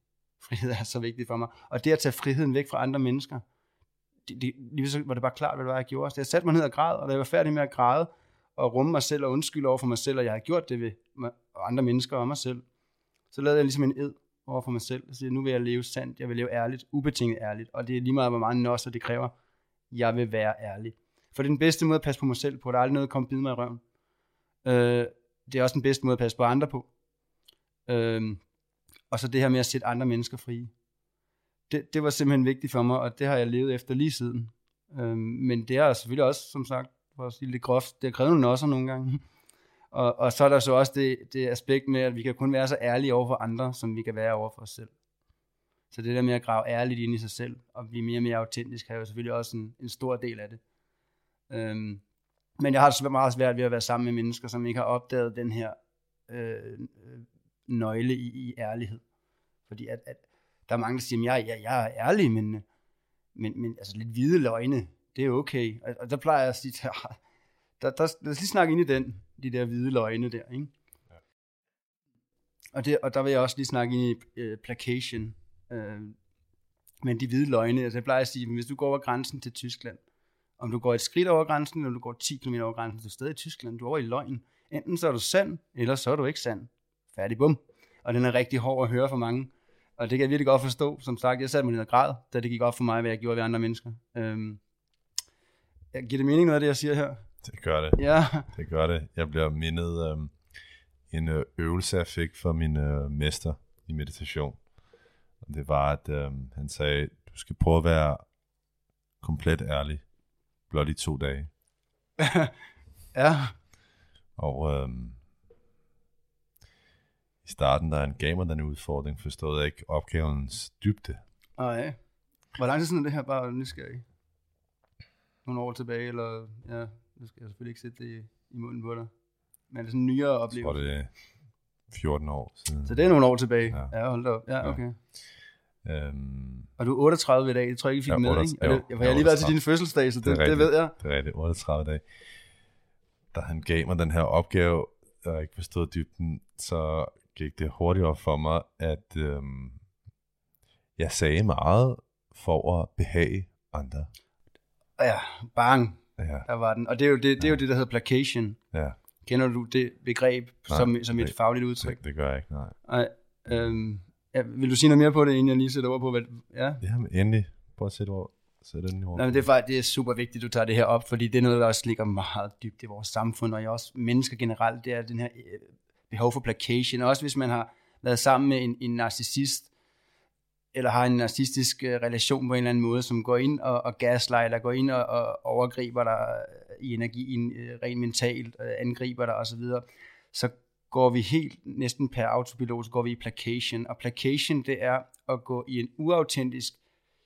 Speaker 1: Frihed er så vigtig for mig. Og det at tage friheden væk fra andre mennesker, det, det, lige så var det bare klart, hvad det var, jeg gjorde. Så jeg satte mig ned og græd, og da jeg var færdig med at græde, og rumme mig selv og undskylde over for mig selv, og jeg har gjort det ved andre mennesker og mig selv, så lavede jeg ligesom en ed over for mig selv. Så nu vil jeg leve sandt, jeg vil leve ærligt, ubetinget ærligt. Og det er lige meget, hvor meget nosser det kræver. Jeg vil være ærlig. For det er den bedste måde at passe på mig selv på. Der er aldrig noget, der kommer bide mig i røven. Øh, det er også den bedste måde at passe på andre på. Øh, og så det her med at sætte andre mennesker frie. Det, det var simpelthen vigtigt for mig, og det har jeg levet efter lige siden. Øh, men det er selvfølgelig også, som sagt, for at sige lidt groft, det har krævet nogle også nogle gange. [LAUGHS] Og, og så er der så også det, det aspekt med, at vi kan kun være så ærlige over for andre, som vi kan være over for os selv. Så det der med at grave ærligt ind i sig selv, og blive mere og mere autentisk, har jo selvfølgelig også en, en stor del af det. Øhm, men jeg har det meget svært ved at være sammen med mennesker, som ikke har opdaget den her øh, nøgle i, i ærlighed. Fordi at, at der er mange, der siger, at jeg, jeg, jeg er ærlig, men, men, men altså lidt hvide løgne, det er okay. Og, og der plejer jeg at sige, [LAUGHS] der, der, lad os lige snakke ind i den, de der hvide løgne der, ikke? Ja. Og, det, og der vil jeg også lige snakke ind i øh, placation. Øh, men de hvide løgne, altså jeg plejer at sige, hvis du går over grænsen til Tyskland, om du går et skridt over grænsen, eller du går 10 km over grænsen, så stadig i Tyskland, du er over i løgn. Enten så er du sand, eller så er du ikke sand. Færdig, bum. Og den er rigtig hård at høre for mange. Og det kan jeg virkelig godt forstå. Som sagt, jeg satte mig lidt grad, da det gik op for mig, hvad jeg gjorde ved andre mennesker. Øhm, giver det mening noget af det, jeg siger her?
Speaker 2: Det gør det.
Speaker 1: Ja.
Speaker 2: Det gør det. Jeg bliver mindet... Øhm, en øh, øvelse, jeg fik fra min øh, mester i meditation. Og det var, at øh, han sagde, du skal prøve at være komplet ærlig, blot i to dage. [LAUGHS]
Speaker 1: Ja,
Speaker 2: Og øh, i starten, da han gav mig den udfordring, forstod jeg ikke opgavens dybde.
Speaker 1: ja. Hvor lang tid siden er det her bare nysgerrig? Nogle år tilbage, eller ja, nu skal jeg selvfølgelig ikke sætte det i, i munden på dig. Men er det sådan en nyere
Speaker 2: Jeg tror,
Speaker 1: oplevelse?
Speaker 2: det er 14 år siden.
Speaker 1: Så det er nogle år tilbage?
Speaker 2: Ja.
Speaker 1: Ja, hold da op. Ja, okay.
Speaker 2: Øhm,
Speaker 1: Og du er 38 i dag, det tror jeg ikke, vi fik
Speaker 2: Ja,
Speaker 1: med,
Speaker 2: 38,
Speaker 1: ikke? Er det,
Speaker 2: jo,
Speaker 1: for jeg har lige
Speaker 2: jo,
Speaker 1: været til
Speaker 2: 38.
Speaker 1: din fødselsdag, så det,
Speaker 2: Det er
Speaker 1: det,
Speaker 2: rigtigt.
Speaker 1: ved jeg.
Speaker 2: det er rigtigt, 38 dage. Da han gav mig den her opgave, og jeg ikke forstod dybden, så gik det hurtigt op for mig, at øhm, jeg sagde meget for at behage andre.
Speaker 1: Ja, bang,
Speaker 2: Ja,
Speaker 1: der var den. Og det er jo det, det, er jo det der hedder placation.
Speaker 2: ja
Speaker 1: Kender du det begreb
Speaker 2: Nej,
Speaker 1: som, som et
Speaker 2: det-
Speaker 1: fagligt udtryk?
Speaker 2: det, det gør jeg ikke, nej.
Speaker 1: Nej, øhm, ja, vil du sige noget mere på det, inden jeg lige sætter ord på, hvad... Ja?
Speaker 2: Ja, men endelig. Prøv at sætte ord. Sæt den ord.
Speaker 1: Nej, men det er faktisk det er super vigtigt, at du tager det her op, fordi det er noget, der også ligger meget dybt i vores samfund, og i også mennesker generelt, det er den her øh, behov for placation. Også hvis man har været sammen med en, en narcissist, eller har en narcissistisk øh, relation på en eller anden måde, som går ind og, og gaslighter, går ind og, og overgriber dig i energien, øh, rent mentalt, øh, angriber dig osv., så går vi helt, næsten per autopilot, så går vi i placation. Og placation, det er at gå i en uautentisk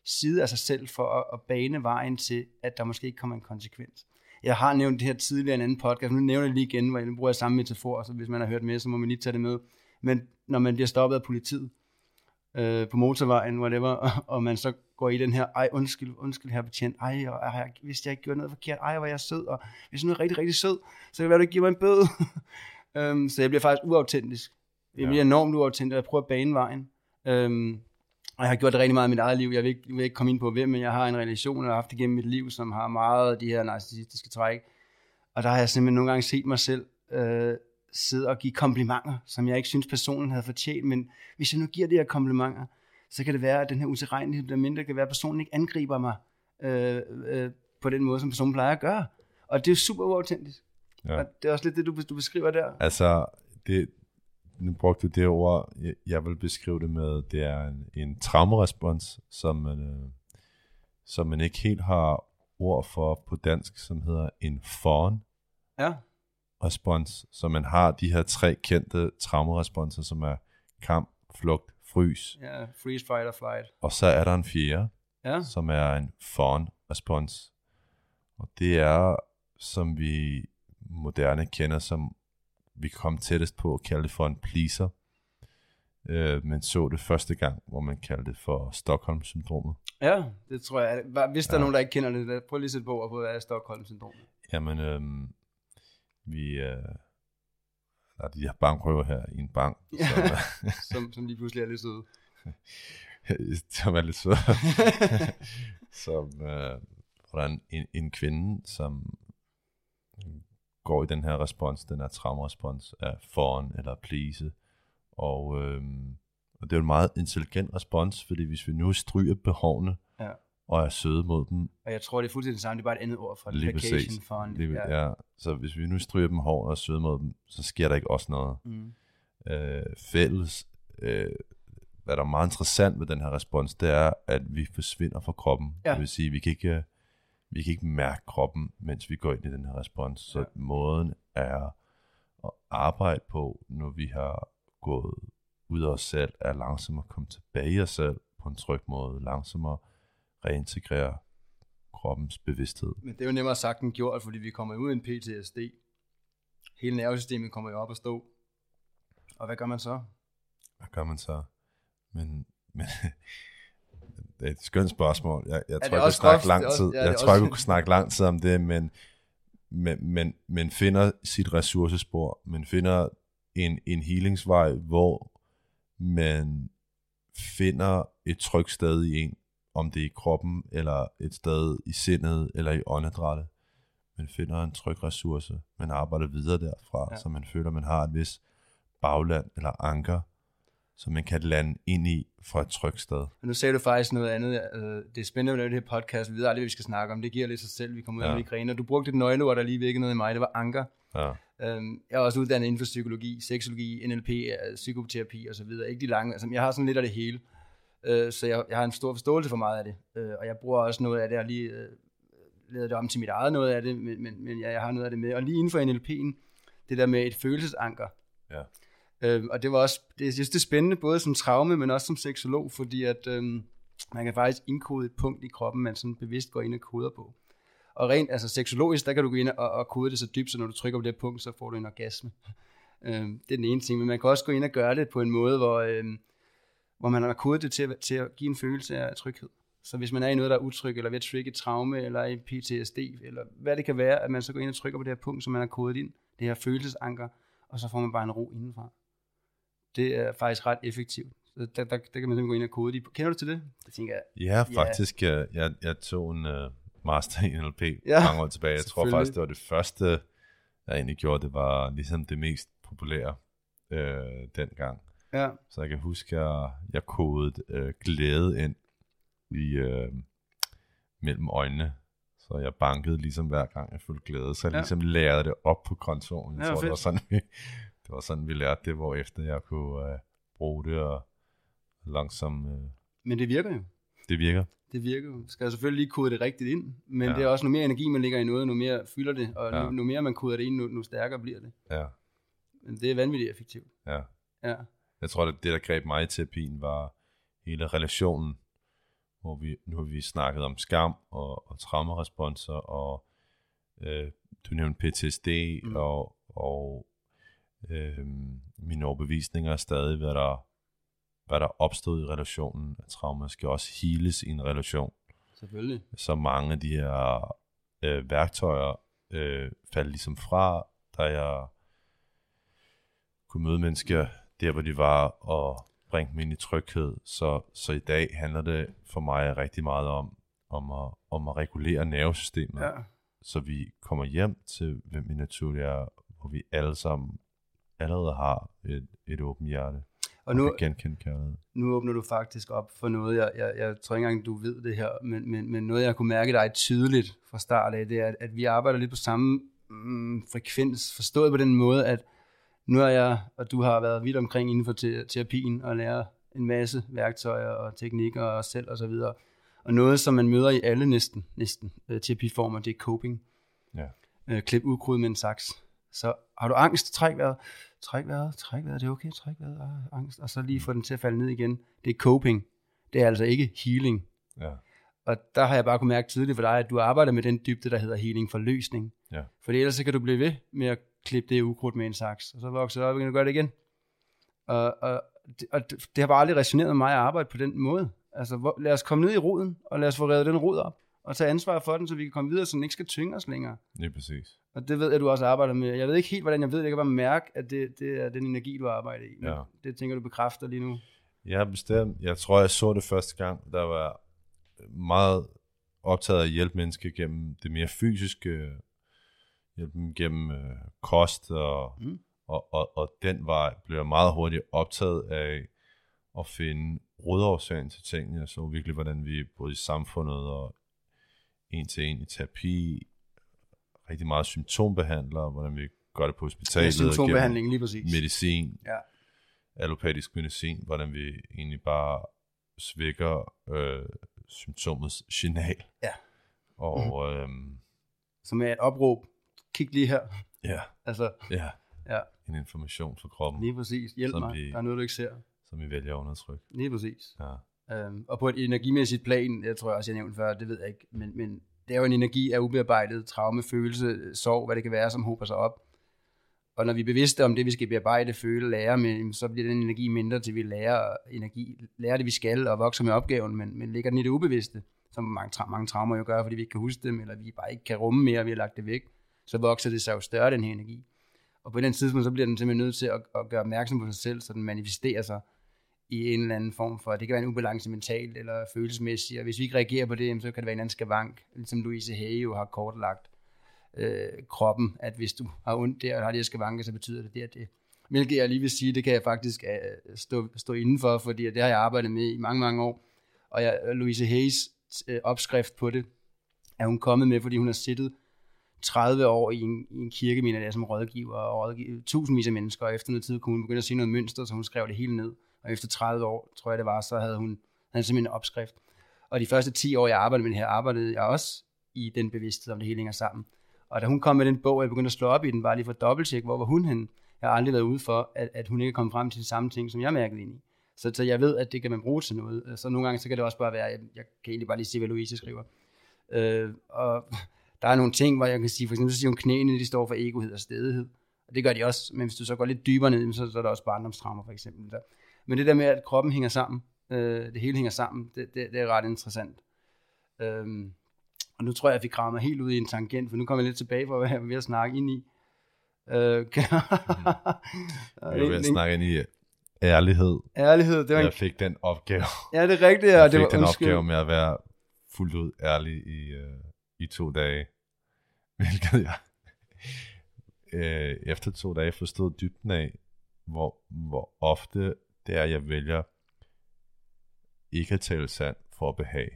Speaker 1: side af sig selv for at, at bane vejen til, at der måske ikke kommer en konsekvens. Jeg har nævnt det her tidligere i en anden podcast, nu nævner jeg det lige igen, hvor jeg bruger jeg samme metafor, så hvis man har hørt med, så må man lige tage det med. Men når man bliver stoppet af politiet øh, på motorvejen, whatever, og, [LAUGHS] og man så går i den her, ej undskyld, undskyld her betjent, ej, og, ej hvis jeg ikke gjorde noget forkert, ej, hvor er jeg sød, og hvis jeg er rigtig, rigtig sød, så kan det være, du ikke giver mig en bøde. [LAUGHS] um, så jeg bliver faktisk uautentisk. Jeg bliver
Speaker 2: Ja.
Speaker 1: enormt uautentisk, og jeg prøver at bane vejen. Um, og jeg har gjort det rigtig meget i mit eget liv. Jeg vil ikke, vil ikke komme ind på hvem, men jeg har en relation, og har haft igennem mit liv, som har meget af de her narcissistiske træk. Og der har jeg simpelthen nogle gange set mig selv øh, sidde og give komplimenter, som jeg ikke synes personen havde fortjent. Men hvis jeg nu giver de her komplimenter, så kan det være, at den her utilregnelighed bliver mindre. Det kan være, at personen ikke angriber mig øh, øh, på den måde, som personen plejer at gøre. Og det er jo super uautentisk.
Speaker 2: Ja.
Speaker 1: Og det er også lidt det, du, du beskriver der.
Speaker 2: Altså, det, nu brugte du det ord, jeg, jeg vil beskrive det med, det er en, en traumerespons, som man, øh, som man ikke helt har ord for på dansk, som hedder en fawn
Speaker 1: Ja,
Speaker 2: respons, så man har de her tre kendte traumeresponser, som er kamp, flugt, frys,
Speaker 1: ja freeze, fight or flight.
Speaker 2: og så er der en fjerde,
Speaker 1: Ja,
Speaker 2: som er en fawn respons. Og det er, som vi moderne kender, som vi kom tættest på at kalde det for en pleaser. Øh, men så det første gang, hvor man kaldte det for Stockholm-syndromet.
Speaker 1: ja det tror jeg. Hvis der er
Speaker 2: Ja.
Speaker 1: nogen, der ikke kender det, prøv lige at sætte på på, hvad er Stockholm-syndromet.
Speaker 2: Jamen, øhm, vi... Øh, der er de her bankrøver her i en bank,
Speaker 1: Ja. [LAUGHS]
Speaker 2: som, er-
Speaker 1: som, som lige pludselig er lidt søde. [LAUGHS]
Speaker 2: som er lidt sød. [LAUGHS] som, øh, hvor der er en, en kvinde, som går i den her respons, den her traumerespons af foran eller please. Og, øh, og det er jo en meget intelligent respons, fordi hvis vi nu stryger behovene
Speaker 1: Ja.
Speaker 2: og er søde mod dem,
Speaker 1: Og jeg tror, det er fuldstændig det samme. Det er bare et andet ord for
Speaker 2: Lige
Speaker 1: placation
Speaker 2: præcis.
Speaker 1: for en.
Speaker 2: ja. Ja, så hvis vi nu stryger dem hårdt og er søde mod dem, så sker der ikke også noget.
Speaker 1: Mm.
Speaker 2: øh, fælles. Øh, hvad der er meget interessant ved den her respons, det er, at vi forsvinder fra kroppen.
Speaker 1: Ja.
Speaker 2: Det vil sige, at vi kan ikke, øh, vi kan ikke mærke kroppen, mens vi går ind i den her respons. Så
Speaker 1: Ja.
Speaker 2: måden er at arbejde på, når vi har gået ud af os selv, er langsomt at komme tilbage i os selv på en tryg måde. Langsomt at reintegrere kroppens bevidsthed.
Speaker 1: Men det er jo nemmere sagt end gjort, fordi vi kommer ud i en PTSD. Hele nervesystemet kommer jo op at stå. Og hvad gør man så?
Speaker 2: Hvad gør man så? Men, men det er et skønt spørgsmål. Jeg, jeg tror, jeg kunne snakke lang
Speaker 1: også-
Speaker 2: tid.
Speaker 1: ja,
Speaker 2: jeg tror, jeg kunne snakke lang tid om det, men, men, men, men finder sit ressourcespor, men finder en, en healingsvej, hvor man finder et trygt sted i en, om det er i kroppen, eller et sted i sindet, eller i åndedrættet. Man finder en tryg ressource, man arbejder videre derfra,
Speaker 1: ja.
Speaker 2: så man føler, man har et vis bagland eller anker, som man kan lande ind i fra et trygt sted.
Speaker 1: Men nu sagde du faktisk noget andet. Altså, det er spændende at lave det her podcast. Vi ved aldrig, hvad vi skal snakke om. Det giver lidt sig selv. Vi kommer ud
Speaker 2: Ja.
Speaker 1: af. Og du brugte et nøgleord, der lige vækkede noget i mig. Det var anker.
Speaker 2: Ja,
Speaker 1: Øhm, jeg er også uddannet inden for psykologi, seksologi, NLP, øh, psykoterapi og så videre. Ikke de lange, altså jeg har sådan lidt af det hele. Øh, så jeg, jeg har en stor forståelse for meget af det. Øh, og jeg bruger også noget af det, og lige øh, lavet det om til mit eget noget af det, men, men, men ja, jeg har noget af det med. Og lige inden for NLP'en, det der med et følelsesanker.
Speaker 2: Ja.
Speaker 1: Øh, og det var også, det, jeg synes det er spændende, både som traume, men også som seksolog, fordi at øh, man kan faktisk indkode et punkt i kroppen, man sådan bevidst går ind og koder på. Og rent altså seksologisk, der kan du gå ind og, og kode det så dybt, så når du trykker på det punkt, så får du en orgasme. [LAUGHS] Øh, det er den ene ting, men man kan også gå ind og gøre det på en måde, hvor, øh, hvor man har kodet det til, til at give en følelse af tryghed. Så hvis man er i noget, der er utryg, eller ved at trigge et traume, eller i PTSD, eller hvad det kan være, at man så går ind og trykker på det her punkt, som man har kodet ind, det her følelsesanker, og så får man bare en ro indenfra. Det er faktisk ret effektivt. Så der, der, der kan man simpelthen gå ind og kode det. Kender du til det? Det tænker jeg,
Speaker 2: ja faktisk, jeg, jeg, jeg tog en uh, master i NLP
Speaker 1: Ja,
Speaker 2: ja, mange år tilbage. Jeg tror faktisk, det var det første, jeg egentlig gjorde. Det var ligesom det mest populære øh, dengang.
Speaker 1: ja,
Speaker 2: Så jeg kan huske, at jeg, jeg kodede øh, glæde ind i øh, mellem øjnene. Så jeg bankede ligesom hver gang, jeg følte glæde. Så jeg
Speaker 1: Ja.
Speaker 2: ja. ligesom lærte det op på kontoren. Jeg
Speaker 1: Ja,
Speaker 2: tror, det var, sådan, [LAUGHS] vi, det var sådan, vi lærte det, hvor efter jeg kunne øh, bruge det og langsomt... Øh,
Speaker 1: men det virker jo.
Speaker 2: det virker.
Speaker 1: Det virker jo. Skal selvfølgelig lige kode det rigtigt ind, men
Speaker 2: ja.
Speaker 1: Det er også, nu mere energi man lægger i noget, nu mere fylder det, og ja. Nu, nu mere man koder det ind, nu, nu stærkere bliver det.
Speaker 2: Ja,
Speaker 1: Men det er vanvittigt effektivt.
Speaker 2: ja.
Speaker 1: Ja,
Speaker 2: Jeg tror, det, det der greb mig i terapien, var hele relationen, hvor vi, nu har vi snakket om skam og, og traumaresponser, og øh, du nævnte PTSD,
Speaker 1: mm.
Speaker 2: og, og øh, mine overbevisninger er stadig, hvad der, hvad der opstod i relationen, at trauma skal også heales i en relation.
Speaker 1: selvfølgelig.
Speaker 2: Så mange af de her øh, værktøjer øh, faldt ligesom fra, da jeg kunne møde mennesker der, hvor de var, og bringe dem ind i tryghed. Så, så i dag handler det for mig rigtig meget om, om, at, om at regulere nervesystemet,
Speaker 1: Ja.
Speaker 2: så vi kommer hjem til, hvem vi naturligt er, hvor vi alle sammen allerede har et, et åbent hjerte,
Speaker 1: Og nu,
Speaker 2: kan genkende kærlighed.
Speaker 1: nu åbner du faktisk op for noget, jeg, jeg, jeg tror ikke engang, du ved det her, men, men, men noget, jeg kunne mærke dig tydeligt fra start af, det er, at, at vi arbejder lidt på samme mm, frekvens, forstået på den måde, at nu er jeg, og du har været vidt omkring inden for te- terapien, og lærer en masse værktøjer og teknikker og selv og så videre. Og noget, som man møder i alle næsten, næsten øh, terapiformer, det er coping.
Speaker 2: Ja.
Speaker 1: Øh, klip ukrudt med en saks. Så har du angst, træk vejret, træk vejret, træk vejret, det er okay, træk vejret, ah, angst, og så lige få den til at falde ned igen. Det er coping. Det er altså ikke healing.
Speaker 2: Ja,
Speaker 1: Og der har jeg bare kunne mærke tydeligt for dig, at du arbejder med den dybde, der hedder healing for løsning.
Speaker 2: ja,
Speaker 1: For ellers så kan du blive ved med at klippe det ukrudt med en saks, og så vokser det op, og kan du gøre det igen. Og, og, det, og det, det har bare aldrig resoneret med mig at arbejde på den måde. Altså, hvor, lad os komme ned i roden, og lad os få reddet den rod op, og tage ansvar for den, så vi kan komme videre, så den ikke skal tynge os længere.
Speaker 2: lige præcis.
Speaker 1: Og det ved jeg, du også arbejder med. Jeg ved ikke helt, hvordan jeg ved det. Jeg kan bare mærke, at det, det er den energi, du arbejder i.
Speaker 2: Ja.
Speaker 1: Det tænker du bekræfter lige nu.
Speaker 2: Ja, bestemt. Jeg tror, jeg så det første gang, der var meget optaget af at hjælpe mennesker gennem det mere fysiske, hjælpe dem gennem øh, kost, og,
Speaker 1: Mm.
Speaker 2: og, og, og den vej blev jeg meget hurtigt optaget af at finde rådårsagen til tingene. Jeg så virkelig, hvordan vi både i samfundet og en til en i terapi, rigtig meget symptombehandler, hvordan vi gør det på hospitalet,
Speaker 1: Symptombehandling, lige præcis.
Speaker 2: medicin,
Speaker 1: Ja.
Speaker 2: allopatisk medicin, hvordan vi egentlig bare svækker øh, symptomets signal.
Speaker 1: Ja.
Speaker 2: Og øhm,
Speaker 1: Som er et opråb. Kig lige her.
Speaker 2: ja,
Speaker 1: Altså,
Speaker 2: ja,
Speaker 1: ja,
Speaker 2: en information for kroppen,
Speaker 1: lige præcis. Hjælp mig.
Speaker 2: vi-
Speaker 1: Der er noget, du ikke ser.
Speaker 2: som vi vælger at undertrykke.
Speaker 1: Lige præcis.
Speaker 2: Ja,
Speaker 1: Øhm, og på et energimæssigt plan, jeg tror jeg også, jeg nævnte før, det ved jeg ikke, men, men det er jo en energi af ubearbejdet traume, følelse, sorg, hvad det kan være, som hober sig op. Og når vi er bevidste om det, vi skal bearbejde, føle, lære med, så bliver den energi mindre, til vi lærer, energi, lærer det, vi skal, og vokser med opgaven, men, men ligger den i det ubevidste, som mange, tra- mange traumer jo gør, fordi vi ikke kan huske dem, eller vi bare ikke kan rumme mere, og vi har lagt det væk, så vokser det sig jo større, den her energi. Og på den tidspunkt, så bliver den simpelthen nødt til at, at gøre opmærksom på sig selv, så den manifesterer sig i en eller anden form for, det kan være en ubalance mentalt eller følelsesmæssigt, og hvis vi ikke reagerer på det, så kan det være en anden skavank, ligesom Louise Hay jo har kortlagt øh, kroppen, at hvis du har ondt der og har de her skavanker, så betyder det det og det. Hvilket jeg lige vil sige, det kan jeg faktisk øh, stå, stå indenfor, fordi det har jeg arbejdet med i mange, mange år. Og jeg, øh, Louise Hayes øh, opskrift på det, er hun kommet med, fordi hun har siddet 30 år i en, i en kirke, mener jeg, som rådgiver, og rådgiver tusindvis af mennesker, og efter noget tid kunne hun begynde at se noget mønster, så hun skrev det hele ned. Og efter 30 år, tror jeg det var, så havde hun, havde simpelthen en opskrift. Og de første 10 år, jeg arbejdede med det her, arbejdede jeg også i den bevidsthed, om det hele hænger sammen. Og da hun kom med den bog, og jeg begyndte at slå op i den, var lige for dobbelttjek, hvor var hun henne. Jeg har aldrig været ude for, at, at hun ikke kom frem til de samme ting, som jeg mærkede ind i. Så, så jeg ved, at det kan man bruge til noget. Så nogle gange, så kan det også bare være, jeg, jeg kan egentlig bare lige se, hvad Louise skriver. Øh, og der er nogle ting, hvor jeg kan sige, for eksempel så siger hun, knæene, de står for egohed og stedighed. Og det gør de også, men hvis du så går lidt dybere ned, så, så er der også barndomstraumer for eksempel. Der. Men det der med, at kroppen hænger sammen, øh, det hele hænger sammen, det, det, det er ret interessant. Øhm, og nu tror jeg, at vi krammer helt ud i en tangent, for nu kommer jeg lidt tilbage for, hvad [LAUGHS] jeg er ved at snakke ind i. Øh, kan...
Speaker 2: Vi er ved at snakke ind i ærlighed.
Speaker 1: Ærlighed, det var en...
Speaker 2: Jeg fik den opgave.
Speaker 1: Ja, det er rigtigt.
Speaker 2: Jeg fik
Speaker 1: det var,
Speaker 2: den
Speaker 1: undskyld.
Speaker 2: opgave med at være fuldt ud ærlig i, øh, i to dage. [LAUGHS] Hvilket jeg øh, efter to dage forstod dybden af, hvor, hvor ofte det er, jeg vælger ikke at tale sandt for at behage.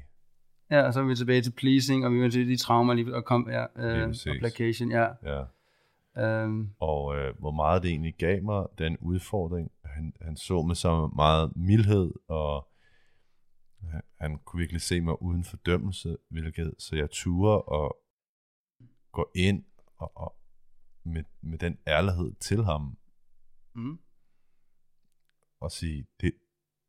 Speaker 1: Ja, og så er vi tilbage til pleasing, og vi er til de traumer lige og kom, ja, øh, og placation, ja.
Speaker 2: Ja.
Speaker 1: Øhm,
Speaker 2: Og øh, hvor meget det egentlig gav mig, den udfordring. Han, han så mig så meget mildhed, og han, han kunne virkelig se mig uden fordømmelse, hvilket så jeg turde og gå ind og, og med, med den ærlighed til ham,
Speaker 1: mm,
Speaker 2: og sige, det,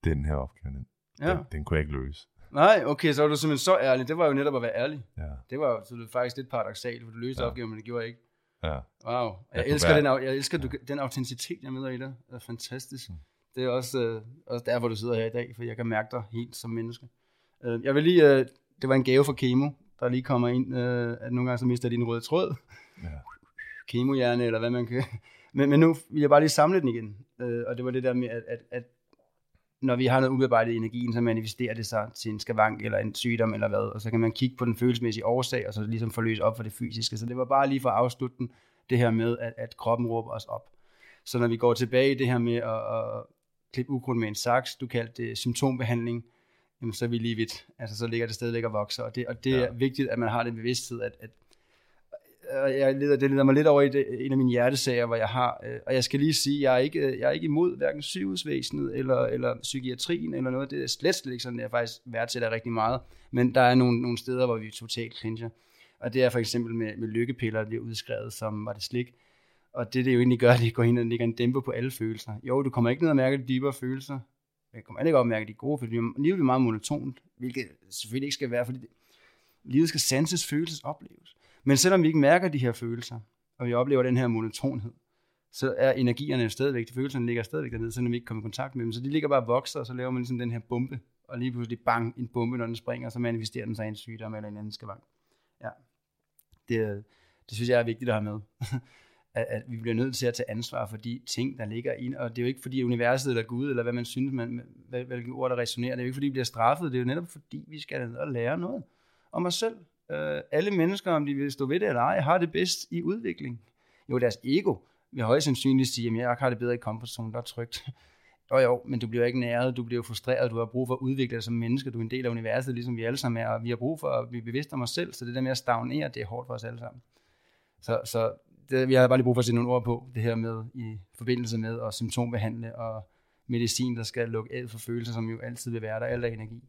Speaker 2: den her opgave, den,
Speaker 1: ja.
Speaker 2: den, den kunne jeg ikke løse.
Speaker 1: Nej, okay, så var du simpelthen så ærlig. Det var jo netop at være ærlig.
Speaker 2: Ja,
Speaker 1: Det var jo så var faktisk lidt paradoxalt, for du løste
Speaker 2: Ja.
Speaker 1: ja. opgaven, men det gjorde jeg ikke.
Speaker 2: ja.
Speaker 1: Wow. Jeg,
Speaker 2: kunne
Speaker 1: elsker,
Speaker 2: være-
Speaker 1: den, jeg elsker du, den autenticitet, jeg møder i dig. Det er fantastisk.
Speaker 2: Mm.
Speaker 1: Det er også, øh, også derfor, du sidder her i dag, for jeg kan mærke dig helt som menneske. Øh, jeg vil lige, øh, det var en gave fra Kemo, der lige kommer ind, øh, at nogle gange så mister din røde tråd.
Speaker 2: ja.
Speaker 1: kemohjerne, eller hvad man kan. Men, men nu vil jeg bare lige samle den igen. Øh, og det var det der med, at, at, at når vi har noget ubearbejdet i energien, så manifesterer det sig til en skavank eller en sygdom eller hvad, og så kan man kigge på den følelsesmæssige årsag, og så ligesom få løst op for det fysiske. Så det var bare lige for at afslutte den, det her med, at, at kroppen råber os op. Så når vi går tilbage i det her med at, at klippe ukrudt med en saks, du kaldte det symptombehandling, jamen så er vi lige vidt. Altså så ligger det stadigvæk og vokser, og det, og det
Speaker 2: Ja.
Speaker 1: er vigtigt, at man har den bevidsthed, at, at og jeg leder, det leder mig lidt over i det, en af mine hjertesager, hvor jeg har, øh, og jeg skal lige sige, jeg er ikke, øh, jeg er ikke imod hverken sygehusvæsenet eller, eller psykiatrien eller noget, det er slet, slet ikke sådan, jeg faktisk værdsætter rigtig meget, men der er nogle, nogle steder, hvor vi totalt clincher, og det er for eksempel med, med lykkepiller, der bliver udskrevet, som var det slik, og det det jo egentlig gør, [LAUGHS] det går ind og lægger en dæmper på alle følelser. Jo, du kommer ikke ned og mærke de dybere følelser, jeg kommer ikke op og mærke de gode følelser, livet er meget monotont, hvilket selvfølgelig ikke skal være, fordi det, livet skal sanses, følelses, opleves. Men selvom vi ikke mærker de her følelser, og vi oplever den her monotonhed, så er energierne stadigvæk, de følelserne ligger stadigvæk dernede, selvom vi ikke kommer i kontakt med dem. Så de ligger bare og vokser, og så laver man ligesom den her bombe, og lige pludselig bang, en bombe, når den springer, så manifesterer den sig i en sygdom eller en anden skavank. Ja. Det, det synes jeg er vigtigt at have med. [LAUGHS] at, at vi bliver nødt til at tage ansvar for de ting, der ligger ind, og det er jo ikke fordi universet eller Gud, eller hvad man synes, man, hvilke ord der resonerer, det er jo ikke fordi vi bliver straffet, det er jo netop fordi vi skal ned og lære noget om os selv. Øh, alle mennesker, om de vil stå ved det eller ej, har det bedst i udvikling. Jo, deres ego vil højst sandsynligt sige, at jeg har det bedre i comfort zone, der er trygt. [LAUGHS] Jo jo, men du bliver ikke næret, du bliver frustreret, du har brug for at udvikle dig som menneske, du er en del af universet, ligesom vi alle sammen er, og vi har brug for at blive bevidste om os selv, så det der med at stagnere, det er hårdt for os alle sammen. Så, så det, vi har bare lige brug for at sætte nogle ord på, det her med i forbindelse med at symptombehandle og medicin, der skal lukke af for følelser, som jo altid vil være der, alt er energi.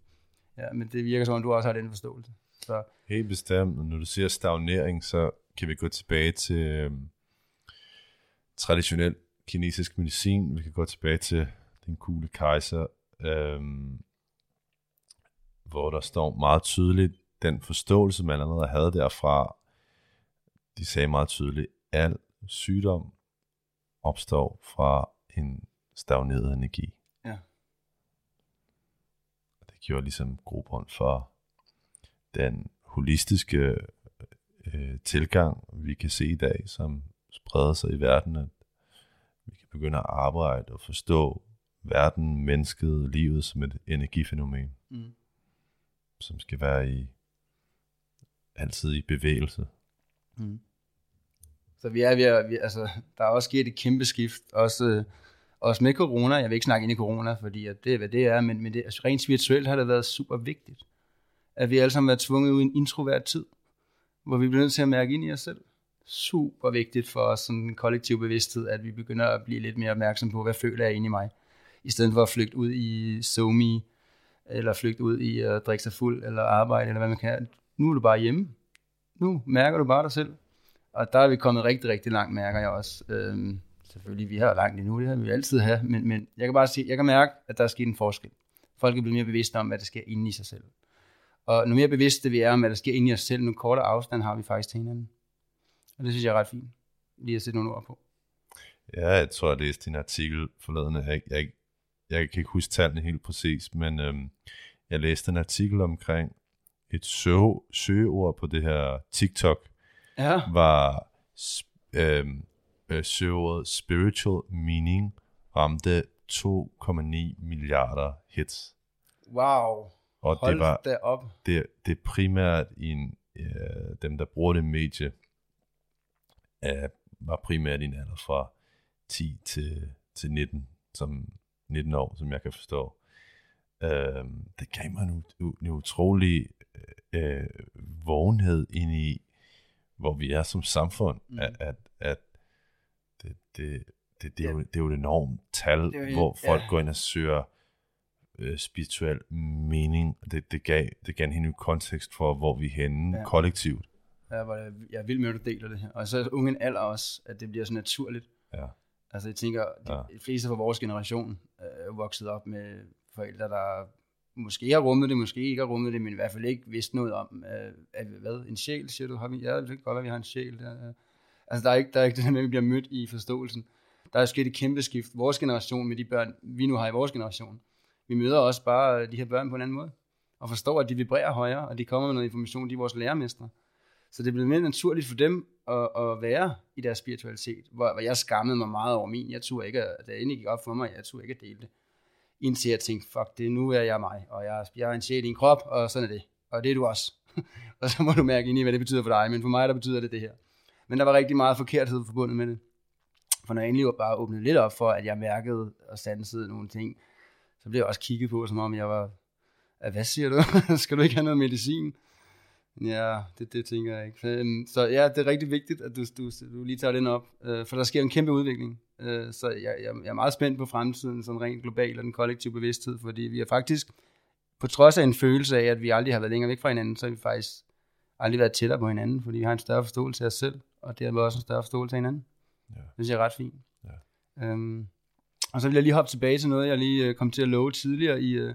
Speaker 1: Ja, men det virker som om, du også har den forståelse. Så
Speaker 2: Helt bestemt. Og Når du siger stagnering, så kan vi gå tilbage til øhm, traditionel kinesisk medicin. Vi kan gå tilbage til den kugle kejser, øhm, hvor der står meget tydeligt, den forståelse, man allerede havde derfra, de sagde meget tydeligt, al sygdom opstår fra en stagneret energi.
Speaker 1: Ja.
Speaker 2: Og det gjorde ligesom grobund for den holistiske øh, tilgang, vi kan se i dag, som spreder sig i verden, at vi kan begynde at arbejde og forstå verden, mennesket, livet som et energifænomen,
Speaker 1: mm.
Speaker 2: som skal være i altid i bevægelse.
Speaker 1: Mm. Så vi er ved at, vi, altså, der er også sket et kæmpe skift, også, også med corona. Jeg vil ikke snakke ind i corona, fordi at det er, hvad det er, men, men det, altså, rent spirituelt har det været super vigtigt, at vi alle sammen er været tvunget ud i en introvert tid, hvor vi bliver nødt til at mærke ind i os selv. Super vigtigt for os, sådan en kollektiv bevidsthed, at vi begynder at blive lidt mere opmærksom på, hvad føler jeg inde i mig, i stedet for at flygte ud i somi, eller flygte ud i at drikke sig fuld, eller arbejde, eller hvad man kan. Nu er du bare hjemme. Nu mærker du bare dig selv. Og der er vi kommet rigtig, rigtig langt, mærker jeg også. Øhm, selvfølgelig, vi har langt endnu, det har vi altid have, men, men jeg kan bare sige, jeg kan mærke, at der er sket en forskel. Folk er blevet mere bevidste om, hvad der sker inde i sig selv. Og nu mere bevidste vi er om, hvad der sker inde i os selv, nu kortere afstand har vi faktisk til hinanden. Og det synes jeg er ret fint, lige at sætte nogle ord på.
Speaker 2: Ja, jeg tror, jeg læste din artikel forleden. Jeg, jeg, jeg kan ikke huske tallene helt præcis, men øhm, jeg læste en artikel omkring et søge, søgeord på det her TikTok,
Speaker 1: Ja,
Speaker 2: var øhm, øh, søgeordet spiritual meaning ramte 2,9 milliarder hits.
Speaker 1: wow.
Speaker 2: Og
Speaker 1: Hold
Speaker 2: det var
Speaker 1: da op.
Speaker 2: det, det er primært i en, øh, dem, der bruger det medie, øh, var primært i en alder fra 10 til, til 19, som 19 år, som jeg kan forstå. Øh, det gav mig en, en utrolig øh, vågenhed ind i, hvor vi er som samfund,
Speaker 1: Mm.
Speaker 2: at, at, at det, det, det, det, er jo, det er jo et enormt tal,
Speaker 1: Det jo-
Speaker 2: hvor folk
Speaker 1: ja.
Speaker 2: går ind og søger øh, spirituel mening. Det, det, gav, det gav en ny kontekst for, hvor vi er henne
Speaker 1: Ja.
Speaker 2: ja. kollektivt.
Speaker 1: Jeg, var, jeg er vild med, at du deler det her. Og så er ungen alder også, at det bliver så naturligt.
Speaker 2: Ja.
Speaker 1: Altså jeg tænker, de,
Speaker 2: Ja.
Speaker 1: de fleste fra vores generation øh, vokset op med forældre, der måske har rummet det, måske ikke har rummet det, men i hvert fald ikke vidst noget om, øh, at, hvad, en sjæl, siger du? Har vi, ja, det kan godt være, vi har en sjæl. Der, øh. Altså der er, ikke, der er ikke det der med, at vi bliver mødt i forståelsen. Der er sket et kæmpe skift. Vores generation med de børn, vi nu har i vores generation, vi møder også bare øh, de her børn på en anden måde, og forstår, at de vibrerer højere, og de kommer med noget information, de er vores lærermestre. Så det er blevet mere naturligt for dem at, at være i deres spiritualitet, hvor, hvor jeg skammede mig meget over min. Jeg turde ikke, at- da det endelig gik op for mig, jeg turde ikke at dele det. Indtil jeg tænkte, fuck det, nu er jeg mig, og jeg, jeg er en sjæl i en krop, og sådan er det. Og det er du også. [LAUGHS] og så må du mærke ind i, hvad det betyder for dig, men for mig, der betyder det det her. Men der var rigtig meget forkerthed forbundet med det. For når jeg endelig bare åbnede lidt op for, at jeg mærkede og sansede nogle ting, så blev jeg også kigget på, som om jeg var, "Ah, hvad siger du? [LAUGHS] Skal du ikke have noget medicin? Ja, det, det tænker jeg ikke. Øhm, Så ja, det er rigtig vigtigt, at du, du, du lige tager den op, øh, for der sker en kæmpe udvikling. Øh, Så jeg, jeg, jeg er meget spændt på fremtiden, sådan rent globalt og den kollektive bevidsthed, fordi vi er faktisk, på trods af en følelse af, at vi aldrig har været længere væk fra hinanden, så har vi faktisk aldrig været tættere på hinanden, fordi vi har en større forståelse af os selv, og dermed også en større forståelse af hinanden.
Speaker 2: Ja.
Speaker 1: Det synes jeg er ret fint.
Speaker 2: Ja.
Speaker 1: Øhm, og så vil jeg lige hoppe tilbage til noget, jeg lige øh, kom til at love tidligere i, øh,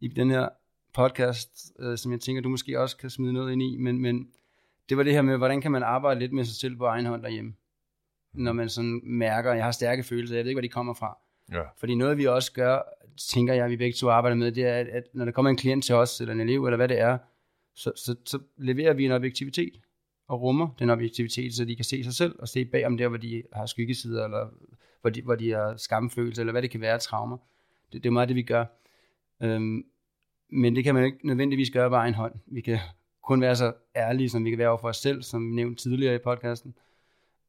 Speaker 1: i den her podcast, øh, som jeg tænker, du måske også kan smide noget ind i, men, men det var det her med, hvordan kan man arbejde lidt med sig selv på egen hånd derhjemme, når man sådan mærker, jeg har stærke følelser, jeg ved ikke, hvor de kommer fra.
Speaker 2: Ja.
Speaker 1: Fordi noget, vi også gør, tænker jeg, vi begge to arbejder med, det er, at, at når der kommer en klient til os, eller en elev, eller hvad det er, så, så, så leverer vi en objektivitet, og rummer den objektivitet, så de kan se sig selv, og se bag om der, hvor de har skyggesider, eller hvor de, hvor de har skamfølelse, eller hvad det kan være, traumer. Det, det er meget det, vi gør. Øhm, men det kan man ikke nødvendigvis gøre bare en hånd. Vi kan kun være så ærlige, som vi kan være over for os selv, som vi nævnte tidligere i podcasten.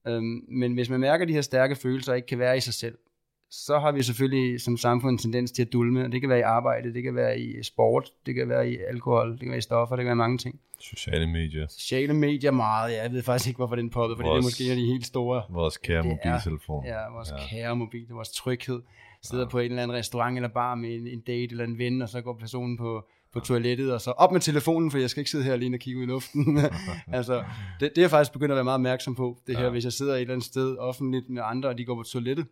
Speaker 1: Øhm, men hvis man mærker de her stærke følelser, og ikke kan være i sig selv, så har vi selvfølgelig som samfund en tendens til at dulme. og Det kan være i arbejde, det kan være i sport, det kan være i alkohol, det kan være i stoffer, det kan være mange ting.
Speaker 2: Sociale medier.
Speaker 1: Sociale medier meget, ja, jeg ved faktisk ikke, hvorfor den poppede, fordi det er måske en af de helt store.
Speaker 2: Vores kære
Speaker 1: Det er-
Speaker 2: mobiltelefon.
Speaker 1: Ja, vores
Speaker 2: ja.
Speaker 1: kære mobil, vores tryghed. Sidder ja. på en eller anden restaurant eller bar med en, en date eller en ven, og så går personen på, på toilettet, og så op med telefonen, for jeg skal ikke sidde her alene og kigge ud i luften. [LAUGHS] altså, det, det er jeg faktisk begyndt at være meget opmærksom på, det her,
Speaker 2: Ja.
Speaker 1: hvis jeg sidder et eller andet sted offentligt med andre, og de går på toilettet,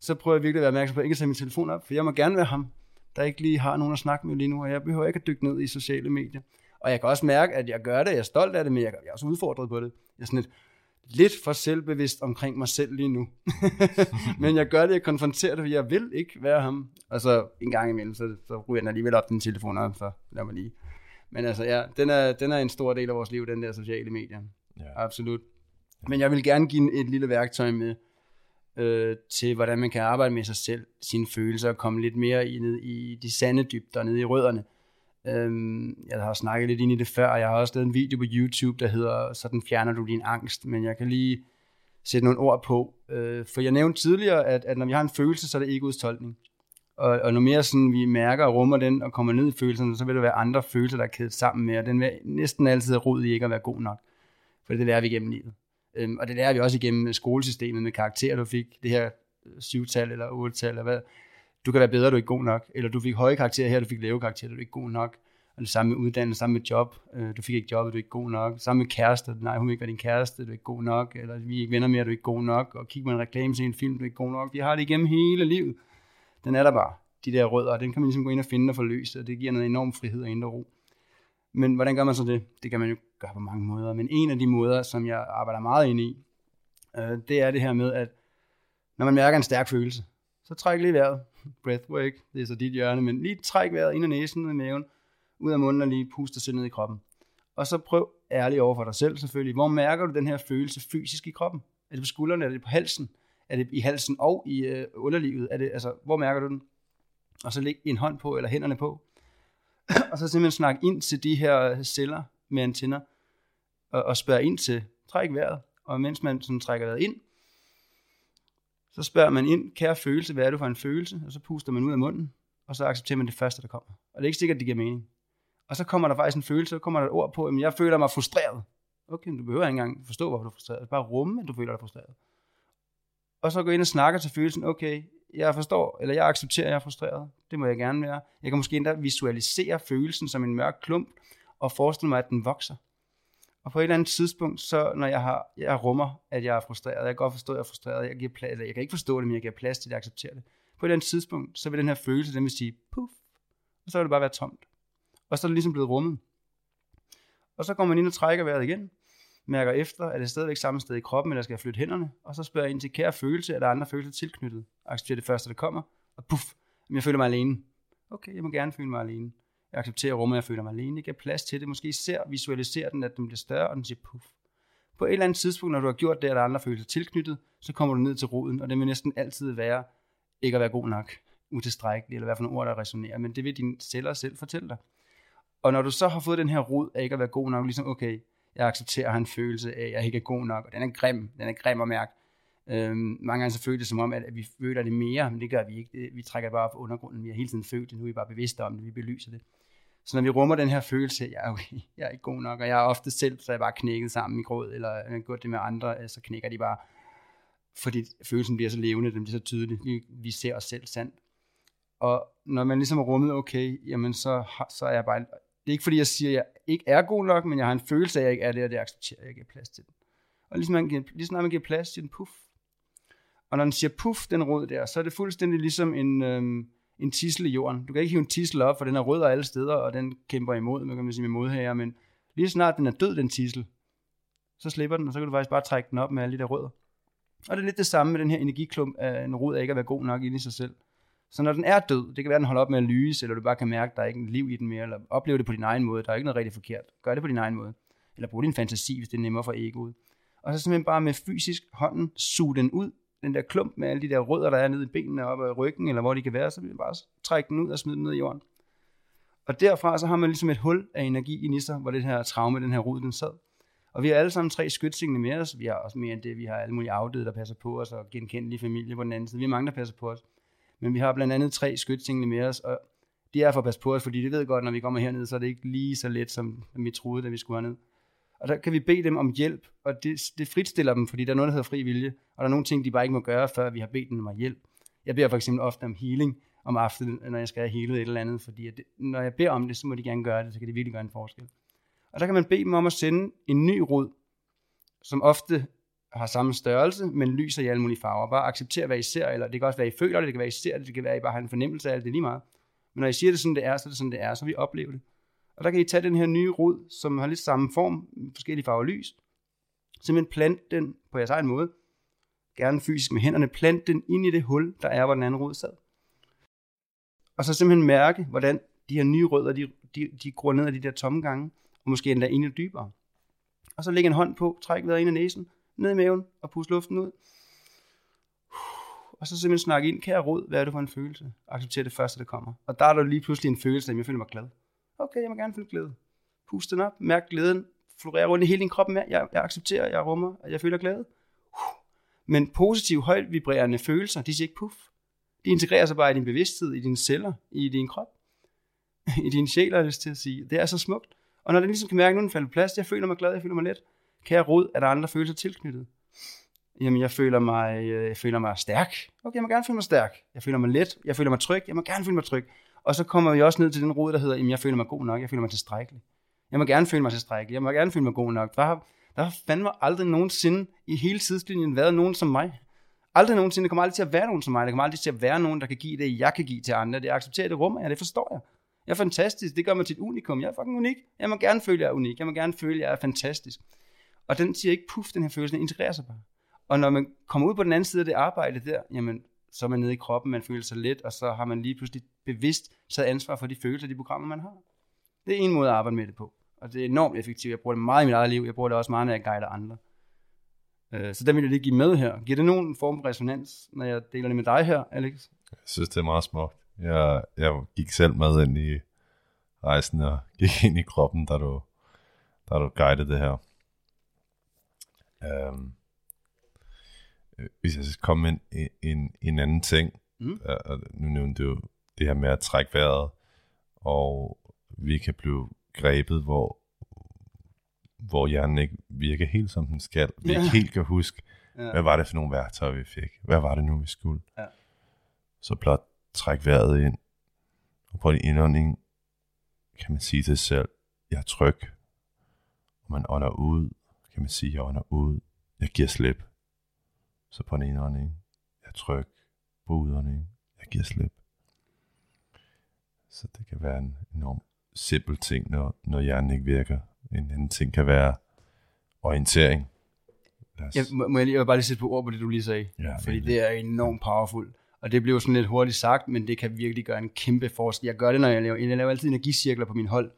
Speaker 1: så prøver jeg virkelig at være opmærksom på, at ikke at tage min telefon op, for jeg må gerne være ham, der ikke lige har nogen at snakke med lige nu, og jeg behøver ikke at dykke ned i sociale medier. Og jeg kan også mærke, at jeg gør det, jeg er stolt af det, men jeg er også udfordret på det. Jeg er sådan lidt, lidt for selvbevidst omkring mig selv lige nu. [LAUGHS] men jeg gør det, jeg konfronterer det, for jeg vil ikke være ham. Og så en gang imellem, så, så ryger den alligevel op den telefon op, så lad mig lige. Men altså ja, den er, den er en stor del af vores liv, den der sociale medier.
Speaker 2: Ja.
Speaker 1: Absolut. Men jeg vil gerne give et lille værktøj med, øh, til hvordan man kan arbejde med sig selv, sine følelser, og komme lidt mere i, ned i de sande dybder, ned i rødderne. Øhm, jeg har snakket lidt ind i det før, og jeg har også lavet en video på YouTube, der hedder, sådan fjerner du din angst, men jeg kan lige sætte nogle ord på. Øh, for jeg nævnte tidligere, at, at når vi har en følelse, så er det egoets tolkning. Og, og når mere sådan, vi mærker og rummer den og kommer ned i følelserne, så vil der være andre følelser, der er kædet sammen med, og den vil næsten altid rod i ikke at være god nok. For det lærer vi gennem livet. Øhm, og det lærer vi også igennem skolesystemet med karakterer, du fik det her øh, syvtal eller otte-tal, eller hvad. Du kan være bedre, du er ikke god nok. Eller du fik høje karakterer her, du fik lave karakterer, du er ikke god nok. Og det samme med uddannelse, samme med job. Øh, du fik ikke job, du er ikke god nok. Samme med kæreste. Nej, hun vil ikke være din kæreste, du er ikke god nok. Eller vi er ikke venner mere, du er ikke god nok. Og kig på en reklame til en film, du er ikke god nok. Vi har det igennem hele livet. Den er der bare. De der rødder, og den kan man ligesom gå ind og finde og få løst, og det giver noget enorm frihed og indre ro. Men hvordan gør man så det? Det kan man jo gøre på mange måder. Men en af de måder, som jeg arbejder meget ind i, øh, det er det her med, at når man mærker en stærk følelse, så træk lige vejret. [LAUGHS] Breathwork, det er så dit hjørne, men lige træk vejret ind i næsen og maven, ud af munden og lige puste sig ned i kroppen. Og så prøv ærligt over for dig selv selvfølgelig. Hvor mærker du den her følelse fysisk i kroppen? Er det på skuldrene? Er det på halsen? Er det i halsen og i øh, underlivet? Er det, altså, hvor mærker du den? Og så læg en hånd på, eller hænderne på. [COUGHS] og så simpelthen snak ind til de her øh, celler med antenner, og, og spørge ind til, træk vejret. Og mens man sådan trækker vejret ind, så spørger man ind, kære følelse, hvad er du for en følelse? Og så puster man ud af munden, og så accepterer man det første, der kommer. Og det er ikke sikkert, at det giver mening. Og så kommer der faktisk en følelse, så kommer der et ord på, at jeg føler mig frustreret. Okay, du behøver ikke engang forstå, hvorfor du er frustreret. Bare rumme, at du føler dig frustreret. Og så gå ind og snakke til følelsen, okay, jeg forstår, eller jeg accepterer, at jeg er frustreret. Det må jeg gerne være. Jeg kan måske endda visualisere følelsen som en mørk klump, og forestille mig, at den vokser. Og på et eller andet tidspunkt, så når jeg, har, jeg rummer, at jeg er frustreret, jeg kan godt forstå, at jeg er frustreret, jeg, giver plads, eller jeg kan ikke forstå det, men jeg giver plads til, at jeg accepterer det. På et eller andet tidspunkt, så vil den her følelse, den vil sige, puff, og så vil det bare være tomt. Og så er det ligesom blevet rummet. Og så går man ind og trækker vejret igen, mærker efter, er det stadigvæk samme sted i kroppen, eller skal jeg flytte hænderne, og så spørger jeg ind til kære følelse, er der andre følelser tilknyttet? Accepterer det første, der kommer, og puff, jeg føler mig alene. Okay, jeg må gerne føle mig alene. Jeg accepterer rummet, jeg føler mig alene. Jeg giver plads til det. Måske ser, visualiserer den, at den bliver større, og den siger puff. På et eller andet tidspunkt, når du har gjort det, og der er andre følelser tilknyttet, så kommer du ned til roden, og det vil næsten altid være ikke at være god nok, utilstrækkelig, eller hvad for nogle ord, der resonerer, men det vil dine celler selv fortælle dig. Og når du så har fået den her rod af ikke at være god nok, ligesom, okay, jeg accepterer at have en følelse af, at jeg ikke er god nok, og den er grim, den er grim at mærke. Øhm, mange gange så føles det som om, at, vi føler det mere, men det gør vi ikke. Vi trækker bare op undergrunden. Vi har hele tiden følt det, nu er vi bare bevidste om det, vi belyser det. Så når vi rummer den her følelse, jeg er, okay, jeg er ikke god nok, og jeg er ofte selv, så jeg bare knækket sammen i gråd, eller jeg gjort det med andre, øh, så knækker de bare, fordi følelsen bliver så levende, den bliver så tydelig. Vi, vi ser os selv sandt. Og når man ligesom er rummet, okay, jamen så, så er jeg bare, det er ikke fordi, jeg siger, at jeg ikke er god nok, men jeg har en følelse af, at jeg ikke er det, og det accepterer jeg ikke plads til den. Og ligesom, man giver, ligesom snart man giver plads til den puff. Og når den siger puff, den rød der, så er det fuldstændig ligesom en, øhm, en tisel i jorden. Du kan ikke hive en tisel op, for den er rød alle steder, og den kæmper imod, man kan man sige med modhager, men lige snart den er død, den tisel, så slipper den, og så kan du faktisk bare trække den op med alle de der rødder. Og det er lidt det samme med den her energiklump af en rod af ikke at være god nok inde i sig selv. Så når den er død, det kan være, den holder op med at lyse, eller du bare kan mærke, at der er ikke er liv i den mere, eller opleve det på din egen måde, der er ikke noget rigtig forkert. Gør det på din egen måde. Eller brug din fantasi, hvis det er nemmere for egoet. Og så simpelthen bare med fysisk hånden suge den ud, den der klump med alle de der rødder, der er nede i benene op ad ryggen, eller hvor de kan være, så vil man bare trække den ud og smide den ned i jorden. Og derfra så har man ligesom et hul af energi i nisser, hvor det her traume, den her rod, den sad. Og vi har alle sammen tre skytsingene med os. Vi har også mere end det. Vi har alle mulige afdøde, der passer på os, og genkendelige familie på den anden side. Vi er mange, der passer på os. Men vi har blandt andet tre skytsingene med os, og det er for at passe på os, fordi det ved godt, når vi kommer herned, så er det ikke lige så let, som vi troede, da vi skulle herned. Og der kan vi bede dem om hjælp, og det, det fritstiller dem, fordi der er noget, der hedder fri vilje, og der er nogle ting, de bare ikke må gøre, før vi har bedt dem om hjælp. Jeg beder for eksempel ofte om healing om aftenen, når jeg skal have healet et eller andet, fordi at det, når jeg beder om det, så må de gerne gøre det, så kan det virkelig gøre en forskel. Og der kan man bede dem om at sende en ny rod, som ofte har samme størrelse, men lyser i alle mulige farver. Bare acceptere, hvad I ser, eller det kan også være, I føler det, det kan være, I ser det, det kan være, I bare har en fornemmelse af det, det er lige meget. Men når I siger det sådan, det er, så er det sådan, det er, så vi oplever det. Og der kan I tage den her nye rod, som har lidt samme form, forskellige farver lys, simpelthen plante den på jeres egen måde, gerne fysisk med hænderne, plant den ind i det hul, der er, hvor den anden rod sad. Og så simpelthen mærke, hvordan de her nye rødder, de, de, de gror ned af de der tomme gange, og måske endda endnu dybere. Og så lægge en hånd på, træk vejret ind i næsen, ned i maven, og puste luften ud. Og så simpelthen snakke ind, kære rod, hvad er det for en følelse? Accepter det første, der kommer. Og der er der lige pludselig en følelse, at jeg føler mig glad. Okay, jeg må gerne føle glæde. Pust den op, mærk glæden, florere rundt i hele din krop med. Jeg, jeg accepterer, jeg rummer, at jeg føler glæde. Men positive, højt vibrerende følelser, de siger ikke puff. De integrerer sig bare i din bevidsthed, i dine celler, i din krop, i din sjæl, har jeg lyst til at sige. Det er så smukt. Og når den ligesom kan mærke, at nu falder plads, jeg føler mig glad, jeg føler mig let, kan jeg råd, at der andre følelser tilknyttet. Jamen, jeg føler mig, øh, jeg føler mig stærk. Okay, jeg må gerne føle mig stærk. Jeg føler mig let. Jeg føler mig tryg. Jeg må gerne føle mig tryg. Og så kommer vi også ned til den rod, der hedder, jamen, jeg føler mig god nok. Jeg føler mig tilstrækkelig. Jeg må gerne føle mig tilstrækkelig. Jeg må gerne føle mig god nok. Der har, der har fandme aldrig nogensinde i hele tidslinjen været nogen som mig. Aldrig nogensinde. Det kommer aldrig til at være nogen som mig. Det kommer aldrig til at være nogen, der kan give det, jeg kan give til andre. Det accepterer det rum, jeg det forstår jeg. Jeg er fantastisk. Det gør mig til et unikum. Jeg er fucking unik. Jeg må gerne føle, at jeg er unik. Jeg må gerne føle, at jeg er fantastisk. Og den siger ikke puff, den her følelse, den integrerer sig bare. Og når man kommer ud på den anden side af det arbejde der, jamen, så er man nede i kroppen, man føler sig let, og så har man lige pludselig bevidst taget ansvar for de følelser, de programmer, man har. Det er en måde at arbejde med det på. Og det er enormt effektivt. Jeg bruger det meget i mit eget liv. Jeg bruger det også meget, når jeg guider andre. Øh, så den vil jeg lige give med her. Giver det nogen form for resonans, når jeg deler det med dig her, Alex?
Speaker 2: Jeg synes, det er meget smukt. Jeg, jeg gik selv med ind i rejsen og gik ind i kroppen, da du, da du guidede det her. Um, hvis jeg skal komme med en, en, en anden ting, mm. og nu nævnte du det her med at trække vejret, og vi kan blive grebet, hvor, hvor hjernen ikke virker helt som den skal. Vi ja. ikke helt kan huske, ja. hvad var det for nogle værktøjer, vi fik? Hvad var det nu, vi skulle? Ja. Så blot træk vejret ind, og på din indånding kan man sige til sig selv, jeg er tryg. Og man ånder ud, kan man sige, jeg ånder ud. Jeg giver slip. Så på en indånding, jeg tryg. På udånding, jeg giver slip. Så det kan være en enorm simpel ting, når, når hjernen ikke virker. En anden ting kan være orientering.
Speaker 1: Os... Jeg, må, må jeg, lige, jeg bare lige sætte på ord på det, du lige sagde. Ja, fordi det er enormt powerful. Og det bliver sådan lidt hurtigt sagt, men det kan virkelig gøre en kæmpe forskel. Jeg gør det, når jeg laver, jeg laver altid energicirkler på min hold,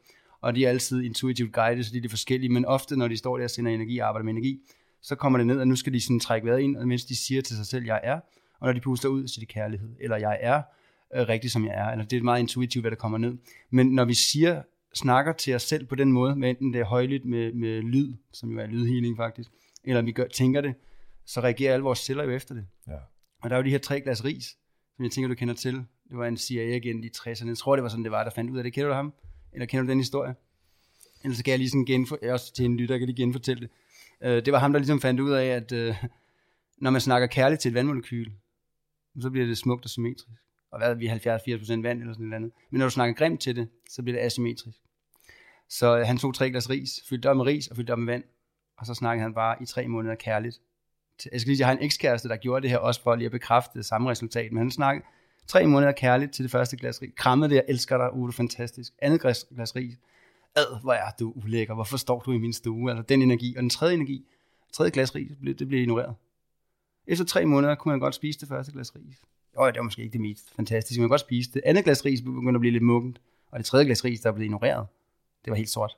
Speaker 1: og de er altid intuitivt guided, så de er forskellige, men ofte, når de står der og sender energi og arbejder med energi, så kommer det ned, og nu skal de sådan trække vejret ind, og mens de siger til sig selv, jeg er, og når de puster ud, så er det kærlighed, eller jeg er øh, rigtig, som jeg er, eller det er meget intuitivt, hvad der kommer ned. Men når vi siger, snakker til os selv på den måde, med enten det er højligt med, med lyd, som jo er lydhealing faktisk, eller vi gør, tænker det, så reagerer alle vores celler jo efter det. Ja. Og der er jo de her tre glas ris, som jeg tænker, du kender til. Det var en CIA-agent i 60'erne. Jeg tror, det var sådan, det var, der fandt ud af det. Kender du ham? Eller kender du den historie? Ellers så kan jeg lige sådan genfor... Også til en lytter, kan lige genfortælle det. Uh, det var ham, der ligesom fandt ud af, at øh, når man snakker kærligt til et vandmolekyl, så bliver det smukt og symmetrisk. Og hvad er vi 70-80% vand eller sådan noget andet. Men når du snakker grimt til det, så bliver det asymmetrisk. Så øh, han tog tre glas ris, fyldte op med ris og fyldte op med vand. Og så snakkede han bare i tre måneder kærligt jeg skal lige sige, jeg har en ekskæreste, der gjorde det her også for lige at bekræfte det samme resultat, men han snakkede tre måneder kærligt til det første glas ris. Krammede det, jeg elsker dig, Ude, fantastisk. Andet glas, glas ris. Ad, hvor er du ulækker, hvorfor står du i min stue? Altså den energi. Og den tredje energi, tredje glas ris, det blev ignoreret. Efter tre måneder kunne man godt spise det første glas ris. Og det var måske ikke det mest fantastiske, man kunne godt spise det. Andet glas ris begyndte at blive lidt muggent, og det tredje glas ris, der blev ignoreret, det var helt sort.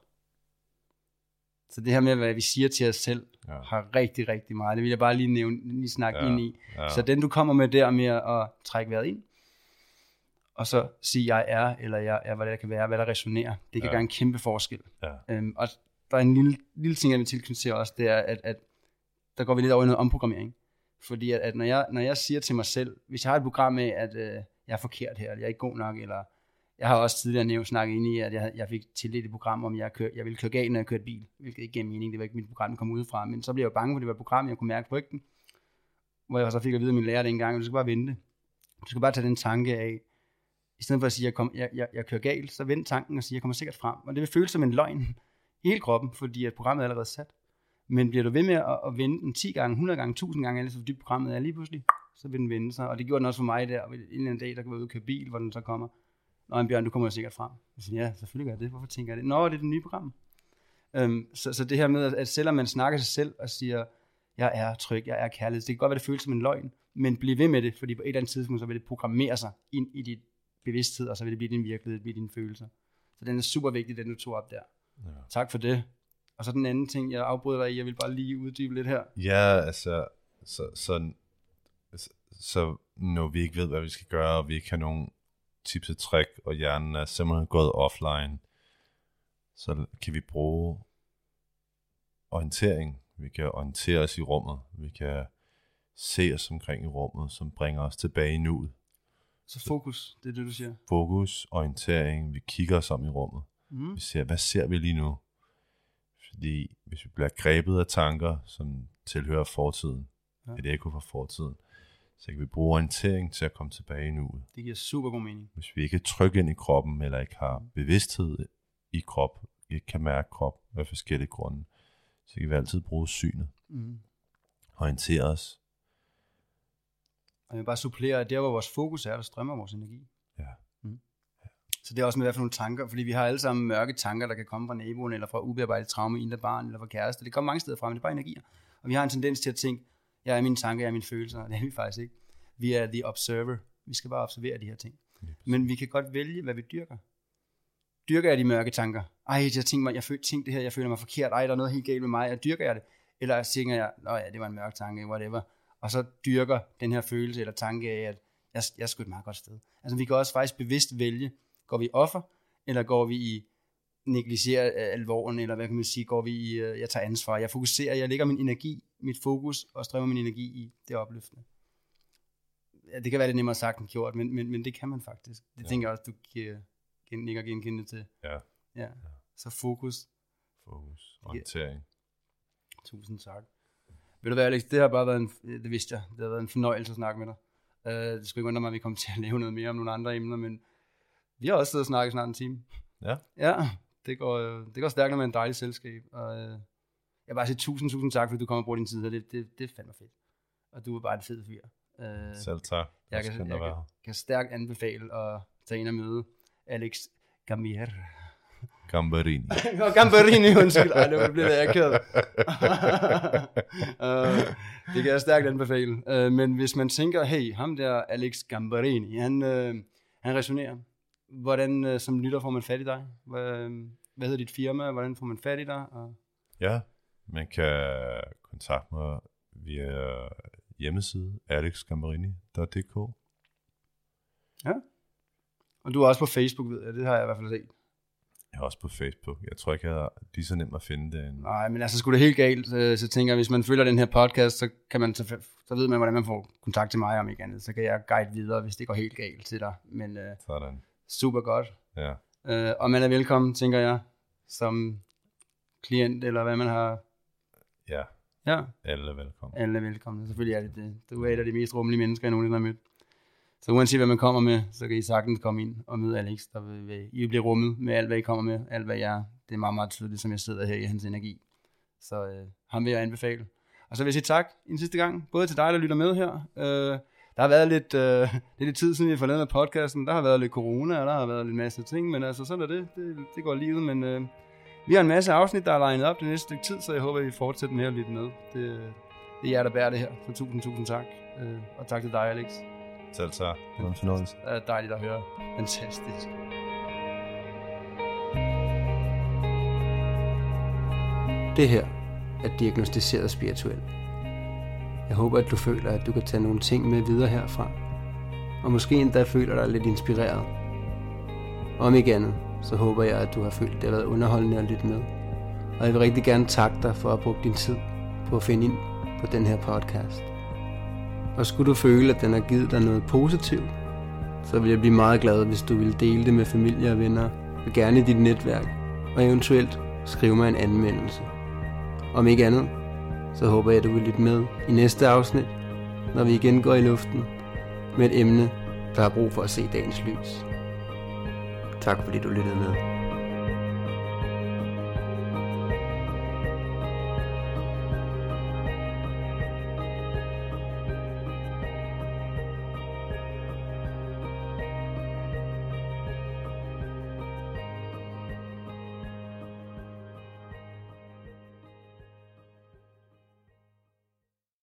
Speaker 1: Så det her med, hvad vi siger til os selv, ja. har rigtig, rigtig meget. Det vil jeg bare lige nævne, lige snakke ja. ind i. Ja. Så den, du kommer med der med at trække vejret ind, og så sige, jeg er, eller jeg er, hvad det kan være, hvad der resonerer, det kan ja. gøre en kæmpe forskel. Ja. Øhm, og der er en lille, lille ting, jeg vil tilknytte til også, det er, at, at der går vi lidt over i noget omprogrammering. Fordi at, at når, jeg, når jeg siger til mig selv, hvis jeg har et program med, at øh, jeg er forkert her, eller jeg er ikke god nok, eller jeg har også tidligere nævnt snakket ind i, at jeg, jeg fik tildelt et program, om jeg, kør, jeg ville køre galt, når jeg kørte bil, hvilket ikke gav mening, det var ikke mit program, der kom ud fra, men så blev jeg bange for, det var et program, jeg kunne mærke frygten, hvor jeg så fik at vide af min lærer dengang, at du skal bare vente. Du skal bare tage den tanke af, i stedet for at sige, at jeg, kom, jeg, jeg, jeg kører galt, så vend tanken og sige, at jeg kommer sikkert frem. Og det vil føles som en løgn i hele kroppen, fordi at programmet er allerede sat. Men bliver du ved med at, at vende den 10 gange, 100 gange, 1000 gange, eller så dybt programmet er lige pludselig, så vil den vende sig. Og det gjorde den også for mig der, en eller anden dag, der kan være ude og køre bil, hvor den så kommer Nå, en Bjørn, du kommer jo sikkert frem. Jeg siger, ja, selvfølgelig gør jeg det. Hvorfor tænker jeg det? Nå, det er det nye program. Øhm, så, så det her med, at selvom man snakker sig selv og siger, jeg er tryg, jeg er kærlighed, det kan godt være, det føles som en løgn, men bliv ved med det, fordi på et eller andet tidspunkt, så vil det programmere sig ind i dit bevidsthed, og så vil det blive din virkelighed, det bliver dine følelser. Så den er super vigtig, den du tog op der. Ja. Tak for det. Og så den anden ting, jeg afbryder dig i, jeg vil bare lige uddybe lidt her.
Speaker 2: Ja, altså, så, så, så, så når vi ikke ved, hvad vi skal gøre, og vi ikke har nogen tips og trick, og hjernen er simpelthen gået offline, så kan vi bruge orientering. Vi kan orientere os i rummet. Vi kan se os omkring i rummet, som bringer os tilbage i nuet.
Speaker 1: Så fokus, det er det, du siger.
Speaker 2: Fokus, orientering, vi kigger os om i rummet.
Speaker 1: Mm.
Speaker 2: Vi ser, hvad ser vi lige nu? Fordi hvis vi bliver grebet af tanker, som tilhører fortiden,
Speaker 1: Ja.
Speaker 2: et ekko fra fortiden, så kan vi bruge orientering til at komme tilbage i nuet.
Speaker 1: Det giver super god mening.
Speaker 2: Hvis vi ikke er trygge ind i kroppen, eller ikke har
Speaker 1: Mm.
Speaker 2: bevidsthed i krop, ikke kan mærke krop af forskellige grunde, så kan vi altid bruge synet.
Speaker 1: Mm.
Speaker 2: Orientere os.
Speaker 1: Og jeg vil bare supplere, at der hvor vores fokus er, der strømmer vores energi.
Speaker 2: Ja.
Speaker 1: Mm. Så det er også med hvad for nogle tanker, fordi vi har alle sammen mørke tanker, der kan komme fra naboen, eller fra ubearbejdet traume, af barn, eller fra kæreste. Det kommer mange steder fra, men det er bare energier. Og vi har en tendens til at tænke, jeg er mine tanker, jeg er mine følelser, og [LAUGHS] det er vi faktisk ikke. Vi er the observer. Vi skal bare observere de her ting. Men vi kan godt vælge, hvad vi dyrker. Dyrker jeg de mørke tanker? Ej, jeg tænker mig, jeg føler, tænkte det her, jeg føler mig forkert. Ej, der er noget helt galt med mig. Jeg dyrker jeg det? Eller tænker jeg, nå ja, det var en mørk tanke, whatever. Og så dyrker den her følelse eller tanke af, at jeg, jeg er sgu et meget godt sted. Altså vi kan også faktisk bevidst vælge, går vi offer, eller går vi i negligerer øh, alvoren, eller hvad kan man sige, går vi i, øh, jeg tager ansvar, jeg fokuserer, jeg lægger min energi, mit fokus, og strømmer min energi i det opløftende. Ja, det kan være lidt nemmere sagt end gjort, men, men, men det kan man faktisk. Det ja.
Speaker 2: Ja.
Speaker 1: tænker jeg også, du giver, gen, nikker genkendende til.
Speaker 2: Ja.
Speaker 1: ja. Så fokus.
Speaker 2: Fokus. Orientering.
Speaker 1: Tusind tak. Ved du hvad, Alex, det har bare været en, det vidste jeg, det har været en fornøjelse at snakke med dig. Uh, det skulle ikke undre mig, at vi kommer til at lave noget mere om nogle andre emner, men vi har også siddet og snakket snart en time.
Speaker 2: Ja.
Speaker 1: Ja, det går, det går stærkt, når man er en dejlig selskab. Og, øh, jeg vil bare sige tusind, tusind tak, fordi du kommer og bruger din tid her. Det, det, det er fandme fedt. Og du er bare en fed fyr. Uh,
Speaker 2: Selv tak.
Speaker 1: jeg
Speaker 2: Jeg
Speaker 1: kan- jeg kan- kan stærkt anbefale at tage ind og møde Alex Gamier.
Speaker 2: Gambarini.
Speaker 1: Og [LAUGHS] Gambarini, undskyld. Ej, det bliver det akavet. uh, det kan jeg stærkt anbefale. Uh, men hvis man tænker, hey, ham der Alex Gambarini, han, uh, han resonerer. Hvordan uh, som lytter får man fat i dig? Hvad, hvad hedder dit firma? Hvordan får man fat i dig? Og,
Speaker 2: Ja, man kan kontakte mig via hjemmeside alexgambarini.dk.
Speaker 1: og du er også på Facebook, ved jeg. Det har jeg i hvert fald set.
Speaker 2: Jeg er også på Facebook. Jeg tror ikke, jeg er lige så nemt at finde det.
Speaker 1: Nej, men altså, skulle det helt galt, øh, så tænker jeg, hvis man følger den her podcast, så, kan man, så, så ved man, hvordan man får kontakt til mig, om ikke andet. Så kan jeg guide videre, hvis det går helt galt til dig. Men øh,
Speaker 2: Sådan.
Speaker 1: super godt.
Speaker 2: Ja.
Speaker 1: Øh, og man er velkommen, tænker jeg, som klient, eller hvad man har.
Speaker 2: ja,
Speaker 1: Ja,
Speaker 2: alle er velkommen.
Speaker 1: alle er velkomne. Selvfølgelig er det det. Du er et af de mest rummelige mennesker, jeg nogensinde har mødt. Så uanset hvad man kommer med, så kan I sagtens komme ind og møde Alex. Der vil, vil, I vil blive rummet med alt, hvad I kommer med. Alt, hvad jeg er. Det er meget, meget tydeligt, som jeg sidder her i hans energi. Så øh, ham vil jeg anbefale. Og så vil jeg sige tak en sidste gang, både til dig, der lytter med her. Øh, der har været lidt, øh, det er lidt tid siden, vi har med podcasten. Der har været lidt corona, og der har været lidt masse ting, men altså sådan er det. Det, det går livet, men øh, vi har en masse afsnit, der er legnet op det næste stykke tid, så jeg håber, at I fortsætter med at lytte med. Det, øh, det er jer, der bærer det her. Så tusind, tusind tak. Øh, og tak til dig, Alex.
Speaker 2: Selv tak.
Speaker 3: Det var en fornøjelse.
Speaker 1: Det er dejligt at høre. Fantastisk.
Speaker 3: Det her er diagnostiseret spirituelt. Jeg håber, at du føler, at du kan tage nogle ting med videre herfra. Og måske endda føler dig lidt inspireret. Om ikke andet, så håber jeg, at du har følt, at det har været underholdende at lytte med. Og jeg vil rigtig gerne takke dig for at bruge din tid på at finde ind på den her podcast. Og skulle du føle, at den har givet dig noget positivt, så vil jeg blive meget glad, hvis du vil dele det med familie og venner, og gerne i dit netværk, og eventuelt skrive mig en anmeldelse. Om ikke andet, så håber jeg, at du vil lytte med i næste afsnit, når vi igen går i luften med et emne, der har brug for at se dagens lys. Tak fordi du lyttede med.